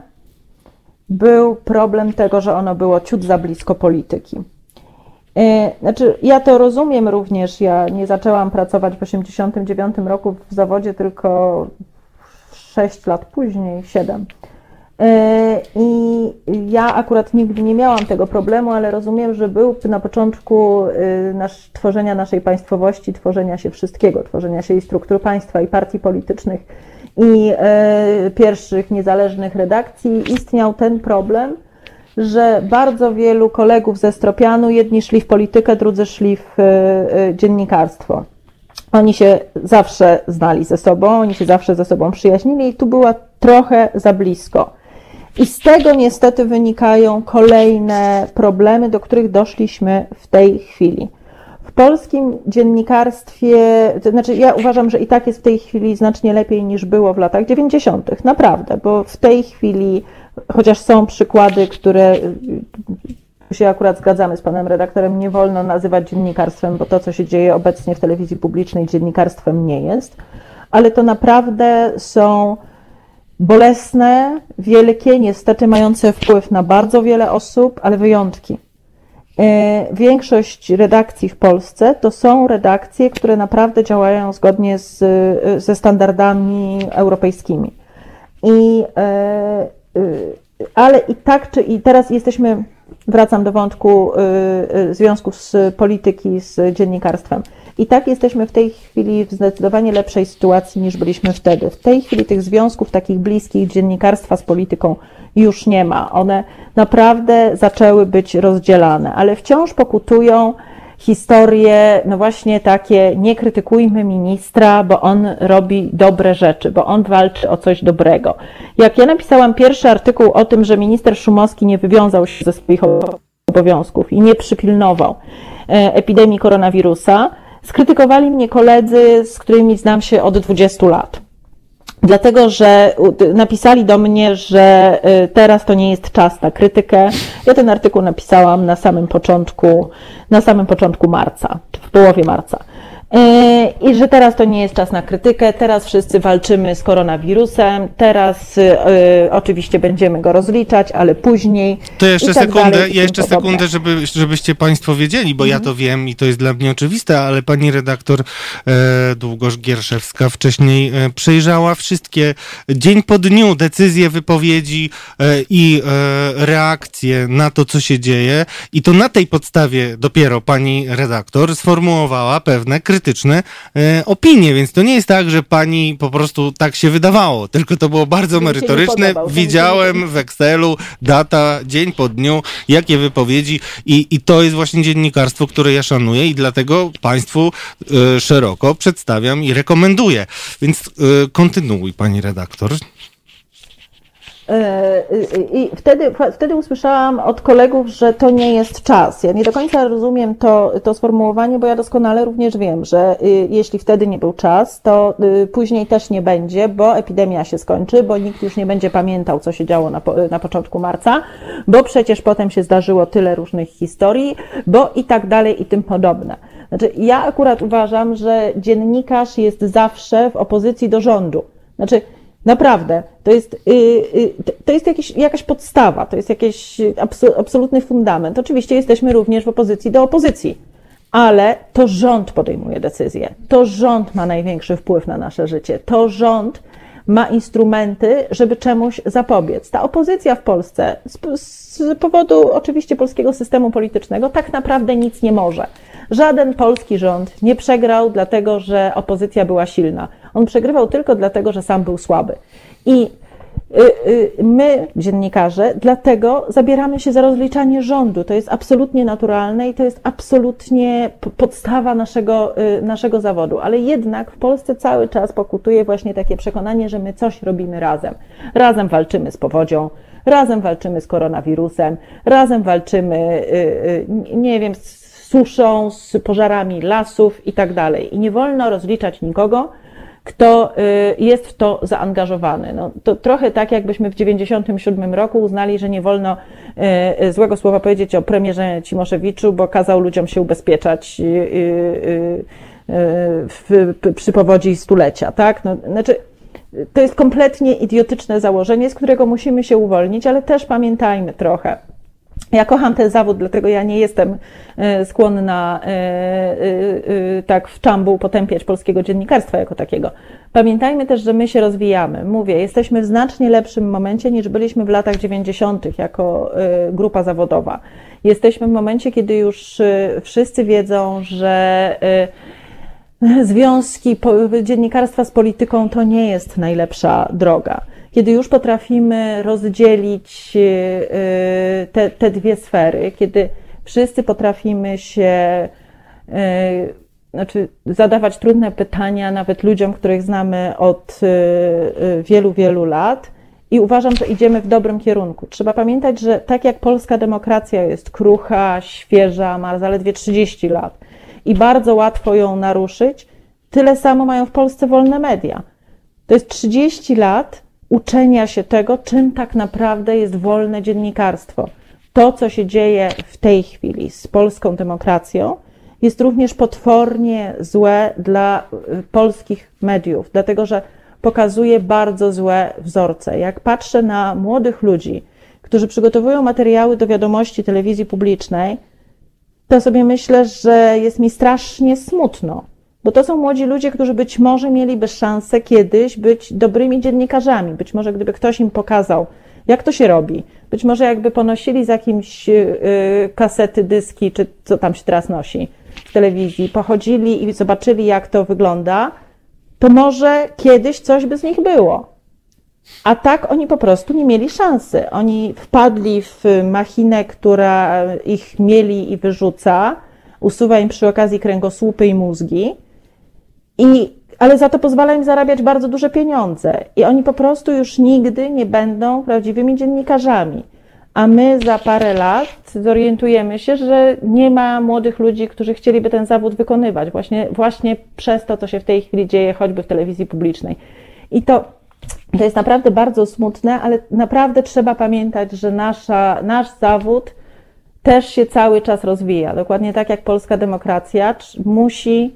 był problem tego, że ono było ciut za blisko polityki. E, znaczy, ja to rozumiem również. Ja nie zaczęłam pracować w 1989 roku w zawodzie, tylko 6 lat później, 7. E, I ja akurat nigdy nie miałam tego problemu, ale rozumiem, że był na początku e, nasz, tworzenia naszej państwowości, tworzenia się wszystkiego, tworzenia się i struktur państwa, i partii politycznych, i e, pierwszych niezależnych redakcji, istniał ten problem, że bardzo wielu kolegów ze Stropianu, jedni szli w politykę, drudzy szli w dziennikarstwo. Oni się zawsze znali ze sobą, oni się zawsze ze sobą przyjaźnili i tu była trochę za blisko. I z tego niestety wynikają kolejne problemy, do których doszliśmy w tej chwili. W polskim dziennikarstwie, to znaczy ja uważam, że i tak jest w tej chwili znacznie lepiej niż było w latach 90., naprawdę, bo w tej chwili, chociaż są przykłady, które się akurat zgadzamy z panem redaktorem, nie wolno nazywać dziennikarstwem, bo to, co się dzieje obecnie w telewizji publicznej, dziennikarstwem nie jest, ale to naprawdę są bolesne, wielkie, niestety mające wpływ na bardzo wiele osób, ale wyjątki. E, większość redakcji w Polsce to są redakcje, które naprawdę działają zgodnie z, ze standardami europejskimi. I, ale i tak, czy i teraz jesteśmy, wracam do wątku związku z polityki z dziennikarstwem. I tak jesteśmy w tej chwili w zdecydowanie lepszej sytuacji niż byliśmy wtedy. W tej chwili tych związków takich bliskich dziennikarstwa z polityką już nie ma. One naprawdę zaczęły być rozdzielane, ale wciąż pokutują historie, no właśnie takie, nie krytykujmy ministra, bo on robi dobre rzeczy, bo on walczy o coś dobrego. Jak ja napisałam pierwszy artykuł o tym, że minister Szumowski nie wywiązał się ze swoich obowiązków i nie przypilnował e, epidemii koronawirusa, Skrytykowali mnie koledzy, z którymi znam się od 20 lat. Dlatego, że napisali do mnie, że y, teraz to nie jest czas na krytykę. Ja ten artykuł napisałam na samym początku, na samym początku marca, w połowie marca. I że teraz to nie jest czas na krytykę, teraz wszyscy walczymy z koronawirusem, teraz y, oczywiście będziemy go rozliczać, ale później. To jeszcze tak sekundę, dalej, ja jeszcze sekundę, żeby, żebyście Państwo wiedzieli, bo mhm. ja to wiem i to jest dla mnie oczywiste, ale pani redaktor e, Długosz Gierszewska wcześniej e, przejrzała wszystkie dzień po dniu decyzje, wypowiedzi e, i e, reakcje na to, co się dzieje, i to na tej podstawie dopiero pani redaktor sformułowała pewne krytyki krytyczne e, opinie, więc to nie jest tak, że pani po prostu tak się wydawało, tylko to było bardzo merytoryczne. Widziałem w Excelu data, dzień po dniu, jakie wypowiedzi i, i to jest właśnie dziennikarstwo, które ja szanuję i dlatego państwu e, szeroko przedstawiam i rekomenduję. Więc e, kontynuuj, pani redaktor. E, I wtedy, wtedy usłyszałam od kolegów, że to nie jest czas. Ja nie do końca rozumiem to, to sformułowanie, bo ja doskonale również wiem, że y, jeśli wtedy nie był czas, to y, później też nie będzie, bo epidemia się skończy, bo nikt już nie będzie pamiętał, co się działo na, na początku marca, bo przecież potem się zdarzyło tyle różnych historii, bo i tak dalej i tym podobne. Znaczy, ja akurat uważam, że dziennikarz jest zawsze w opozycji do rządu. Znaczy, Naprawdę, to jest, y, y, to jest jakiś, jakaś podstawa, to jest jakiś absolutny fundament. Oczywiście jesteśmy również w opozycji do opozycji, ale to rząd podejmuje decyzje. To rząd ma największy wpływ na nasze życie. To rząd ma instrumenty, żeby czemuś zapobiec. Ta opozycja w Polsce z, z powodu oczywiście polskiego systemu politycznego tak naprawdę nic nie może. Żaden polski rząd nie przegrał, dlatego że opozycja była silna. On przegrywał tylko dlatego, że sam był słaby. I y, y, my, dziennikarze, dlatego zabieramy się za rozliczanie rządu. To jest absolutnie naturalne i to jest absolutnie podstawa naszego, y, naszego zawodu. Ale jednak w Polsce cały czas pokutuje właśnie takie przekonanie, że my coś robimy razem. Razem walczymy z powodzią, razem walczymy z koronawirusem, razem walczymy, nie wiem, z suszą, z pożarami lasów i tak dalej. I nie wolno rozliczać nikogo, kto y, jest w to zaangażowany. No, to trochę tak, jakbyśmy w 1997 roku uznali, że nie wolno y, złego słowa powiedzieć o premierze Cimoszewiczu, bo kazał ludziom się ubezpieczać w, przy powodzi stulecia, tak? No, znaczy, to jest kompletnie idiotyczne założenie, z którego musimy się uwolnić, ale też pamiętajmy trochę, ja kocham ten zawód, dlatego ja nie jestem e, skłonna e, e, tak w czambu potępiać polskiego dziennikarstwa jako takiego. Pamiętajmy też, że my się rozwijamy. Mówię, jesteśmy w znacznie lepszym momencie niż byliśmy w latach 90. jako grupa zawodowa. Jesteśmy w momencie, kiedy już wszyscy wiedzą, że związki dziennikarstwa z polityką to nie jest najlepsza droga kiedy już potrafimy rozdzielić y, y, te, te dwie sfery, kiedy wszyscy potrafimy się y, znaczy zadawać trudne pytania nawet ludziom, których znamy od wielu, wielu lat. I uważam, że idziemy w dobrym kierunku. Trzeba pamiętać, że tak jak polska demokracja jest krucha, świeża, ma zaledwie 30 lat i bardzo łatwo ją naruszyć, tyle samo mają w Polsce wolne media. To jest 30 lat uczenia się tego, czym tak naprawdę jest wolne dziennikarstwo. To, co się dzieje w tej chwili z polską demokracją, jest również potwornie złe dla y, polskich mediów, dlatego że pokazuje bardzo złe wzorce. Jak patrzę na młodych ludzi, którzy przygotowują materiały do wiadomości telewizji publicznej, to sobie myślę, że jest mi strasznie smutno, bo to są młodzi ludzie, którzy być może mieliby szansę kiedyś być dobrymi dziennikarzami. Być może gdyby ktoś im pokazał, jak to się robi, być może jakby ponosili z jakimś yy, kasety, dyski, czy co tam się teraz nosi w telewizji, pochodzili i zobaczyli, jak to wygląda, to może kiedyś coś by z nich było. A tak oni po prostu nie mieli szansy. Oni wpadli w machinę, która ich mieli i wyrzuca, usuwa im przy okazji kręgosłupy i mózgi i, ale za to pozwala im zarabiać bardzo duże pieniądze. I oni po prostu już nigdy nie będą prawdziwymi dziennikarzami. A my za parę lat zorientujemy się, że nie ma młodych ludzi, którzy chcieliby ten zawód wykonywać, właśnie, właśnie przez to, co się w tej chwili dzieje, choćby w telewizji publicznej. I to, to jest naprawdę bardzo smutne, ale naprawdę trzeba pamiętać, że nasza, nasz zawód też się cały czas rozwija. Dokładnie tak jak polska demokracja musi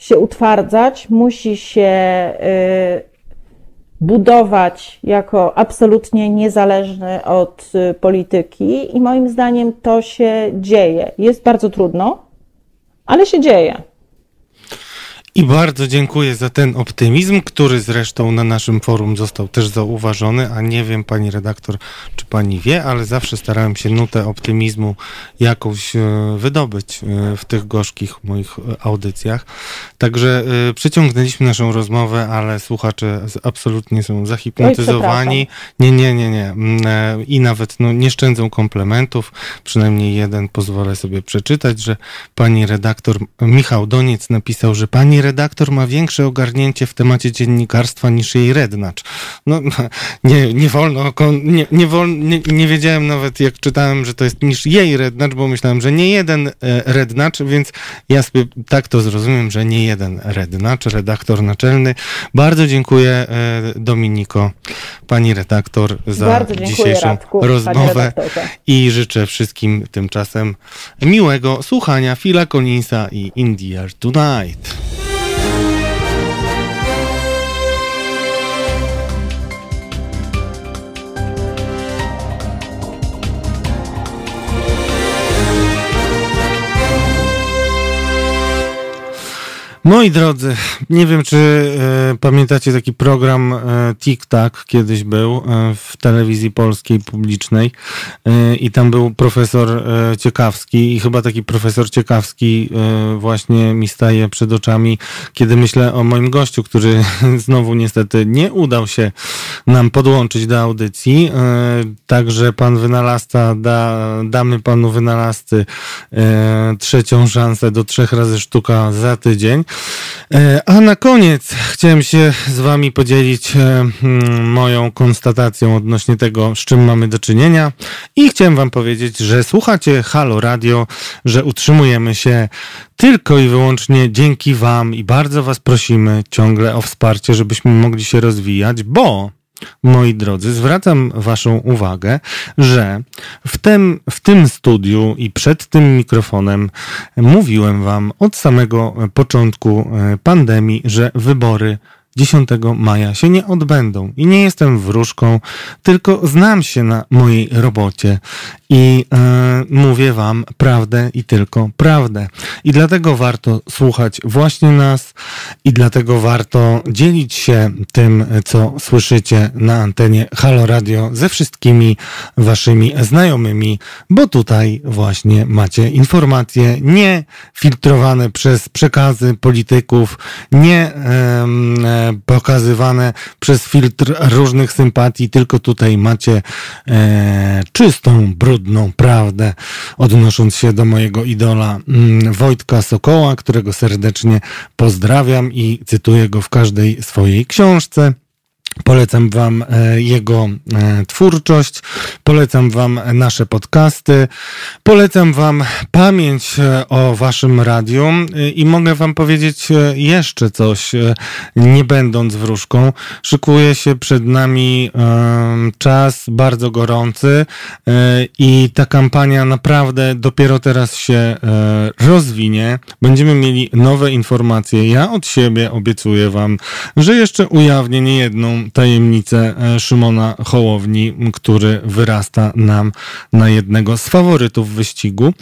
się utwardzać, musi się y, budować jako absolutnie niezależny od y, polityki, i moim zdaniem to się dzieje. Jest bardzo trudno, ale się dzieje. I bardzo dziękuję za ten optymizm, który zresztą na naszym forum został też zauważony, a nie wiem, pani redaktor, czy pani wie, ale zawsze starałem się nutę optymizmu jakąś e, wydobyć e, w tych gorzkich moich e, audycjach. Także przyciągnęliśmy naszą rozmowę, ale słuchacze absolutnie są zahipnotyzowani. nie, nie, nie, nie. Mm, I nawet no, nie szczędzą komplementów. Przynajmniej jeden pozwolę sobie przeczytać, że pani redaktor Michał Doniec napisał, że pani redaktor ma większe ogarnięcie w temacie dziennikarstwa niż jej rednacz. No, nie, nie wolno, nie, nie, wolno, nie, nie wiedziałem nawet jak czytałem, że to jest niż jej rednacz, bo myślałem, że nie jeden e, rednacz, więc ja sobie tak to zrozumiem, że nie jeden rednacz, redaktor naczelny. Bardzo dziękuję e, Dominiko, pani redaktor, za dzisiejszą Radku, rozmowę i życzę wszystkim tymczasem miłego słuchania Phila Collinsa i India Tonight. Moi drodzy, nie wiem, czy e, pamiętacie taki program e, Tik-Tak kiedyś był e, w telewizji polskiej publicznej e, i tam był profesor Ciekawski i chyba taki profesor Ciekawski właśnie mi staje przed oczami, kiedy myślę o moim gościu, który znowu niestety nie udał się nam podłączyć do audycji. Także pan wynalazca, da, damy panu wynalazcy trzecią szansę do trzech razy sztuka za tydzień. E, a na koniec chciałem się z Wami podzielić e, mm, moją konstatacją odnośnie tego, z czym mamy do czynienia. I chciałem Wam powiedzieć, że słuchacie Halo Radio, że utrzymujemy się tylko i wyłącznie dzięki Wam i bardzo Was prosimy ciągle o wsparcie, żebyśmy mogli się rozwijać, bo moi drodzy, zwracam Waszą uwagę, że w tym, w tym studiu i przed tym mikrofonem mówiłem Wam od samego początku e, pandemii, że wybory 10 maja się nie odbędą. I nie jestem wróżką, tylko znam się na mojej robocie i e, mówię Wam prawdę i tylko prawdę. I dlatego warto słuchać właśnie nas i dlatego warto dzielić się tym, co słyszycie na antenie Halo Radio ze wszystkimi Waszymi znajomymi, bo tutaj właśnie macie informacje nie filtrowane przez przekazy polityków, nie e, pokazywane przez filtr różnych sympatii, tylko tutaj macie e, czystą, brudną prawdę, odnosząc się do mojego idola mm, Wojtka Sokoła, którego serdecznie pozdrawiam i cytuję go w każdej swojej książce. Polecam Wam e, jego e, twórczość, polecam Wam nasze podcasty, polecam Wam pamięć e, o Waszym radiu i mogę Wam powiedzieć jeszcze coś, nie będąc wróżką. Szykuje się przed nami czas bardzo gorący i ta kampania naprawdę dopiero teraz się rozwinie. Będziemy mieli nowe informacje. Ja od siebie obiecuję Wam, że jeszcze ujawnię niejedną tajemnicę e, Szymona Hołowni, który wyrasta nam na jednego z faworytów wyścigu,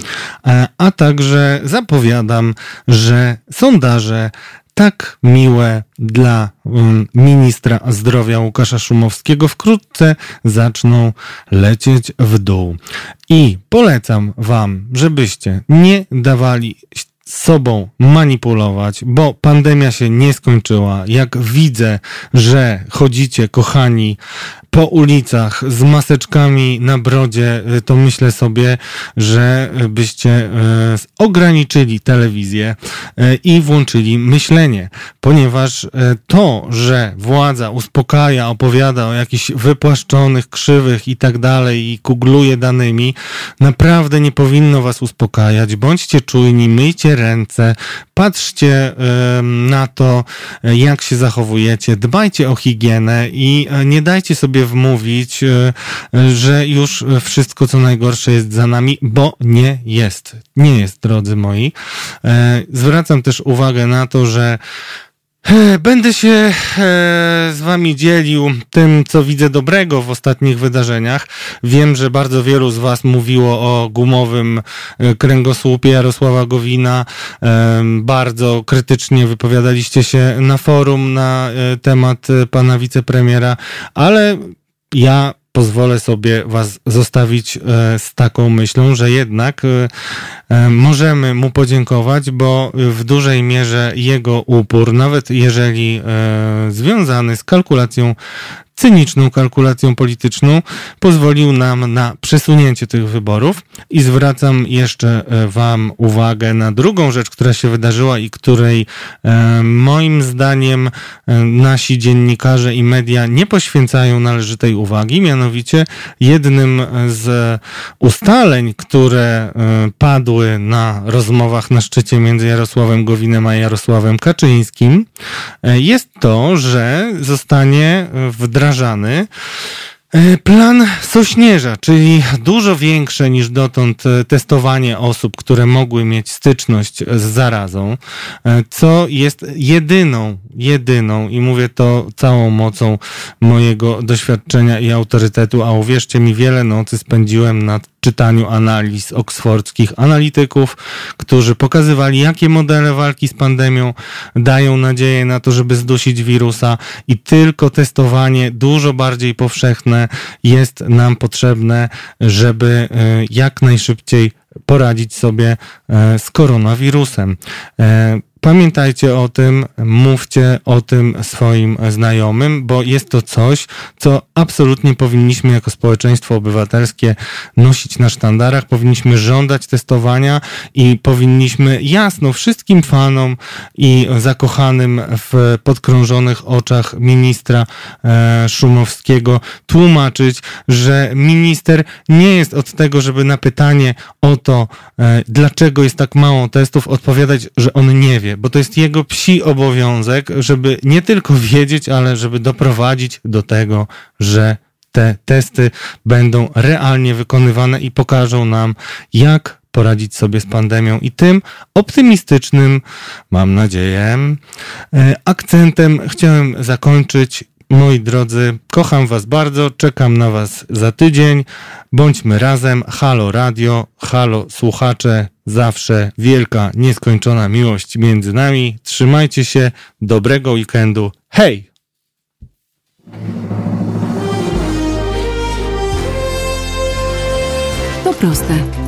e, a także zapowiadam, że sondaże tak miłe dla mm, ministra zdrowia Łukasza Szumowskiego wkrótce zaczną lecieć w dół. I polecam Wam, żebyście nie dawali sobą manipulować, bo pandemia się nie skończyła. Jak widzę, że chodzicie, kochani, po ulicach z maseczkami na brodzie, y, to myślę sobie, że byście y, ograniczyli telewizję y, i włączyli myślenie, ponieważ to, że władza uspokaja, opowiada o jakichś wypłaszczonych, krzywych i tak dalej i kugluje danymi, naprawdę nie powinno was uspokajać. Bądźcie czujni, myjcie ręce, patrzcie na to, jak się zachowujecie, dbajcie o higienę i nie dajcie sobie wmówić, e, że już wszystko co najgorsze jest za nami, bo nie jest. Nie jest, drodzy moi. E, zwracam też uwagę na to, że e, Będę się z Wami dzielił tym, co widzę dobrego w ostatnich wydarzeniach. Wiem, że bardzo wielu z Was mówiło o gumowym kręgosłupie Jarosława Gowina. Bardzo krytycznie wypowiadaliście się na forum na temat pana wicepremiera, ale ja pozwolę sobie Was zostawić e, z taką myślą, że jednak e, e, możemy mu podziękować, bo w dużej mierze jego upór, nawet jeżeli związany z kalkulacją cyniczną kalkulacją polityczną pozwolił nam na przesunięcie tych wyborów. I zwracam jeszcze e, Wam uwagę na drugą rzecz, która się wydarzyła i której e, moim zdaniem e, nasi dziennikarze i media nie poświęcają należytej uwagi, mianowicie jednym z ustaleń, które padły na rozmowach na szczycie między Jarosławem Gowinem a Jarosławem Kaczyńskim jest to, że zostanie wdrażany wdrażany. E, plan Sośnierza, czyli dużo większe niż dotąd e, testowanie osób, które mogły mieć styczność z zarazą, e, co jest jedyną, jedyną i mówię to całą mocą mojego doświadczenia i autorytetu, a uwierzcie mi, wiele nocy spędziłem nad czytaniu analiz oksfordzkich analityków, którzy pokazywali, jakie modele walki z pandemią dają nadzieję na to, żeby zdusić wirusa i tylko testowanie dużo bardziej powszechne jest nam potrzebne, żeby e, jak najszybciej poradzić sobie e, z koronawirusem. Pamiętajcie o tym, mówcie o tym swoim znajomym, bo jest to coś, co absolutnie powinniśmy jako społeczeństwo obywatelskie nosić na sztandarach. Powinniśmy żądać testowania i powinniśmy jasno wszystkim fanom i zakochanym w podkrążonych oczach ministra e, Szumowskiego tłumaczyć, że minister nie jest od tego, żeby na pytanie o to, e, dlaczego jest tak mało testów, odpowiadać, że on nie wie, bo to jest jego psi obowiązek, żeby nie tylko wiedzieć, ale żeby doprowadzić do tego, że te testy będą realnie wykonywane i pokażą nam, jak poradzić sobie z pandemią. I tym optymistycznym, mam nadzieję, e, akcentem chciałem zakończyć. Moi drodzy, kocham Was bardzo, czekam na Was za tydzień. Bądźmy razem. Halo Radio, halo słuchacze, zawsze wielka, nieskończona miłość między nami. Trzymajcie się, dobrego weekendu. Hej! To proste.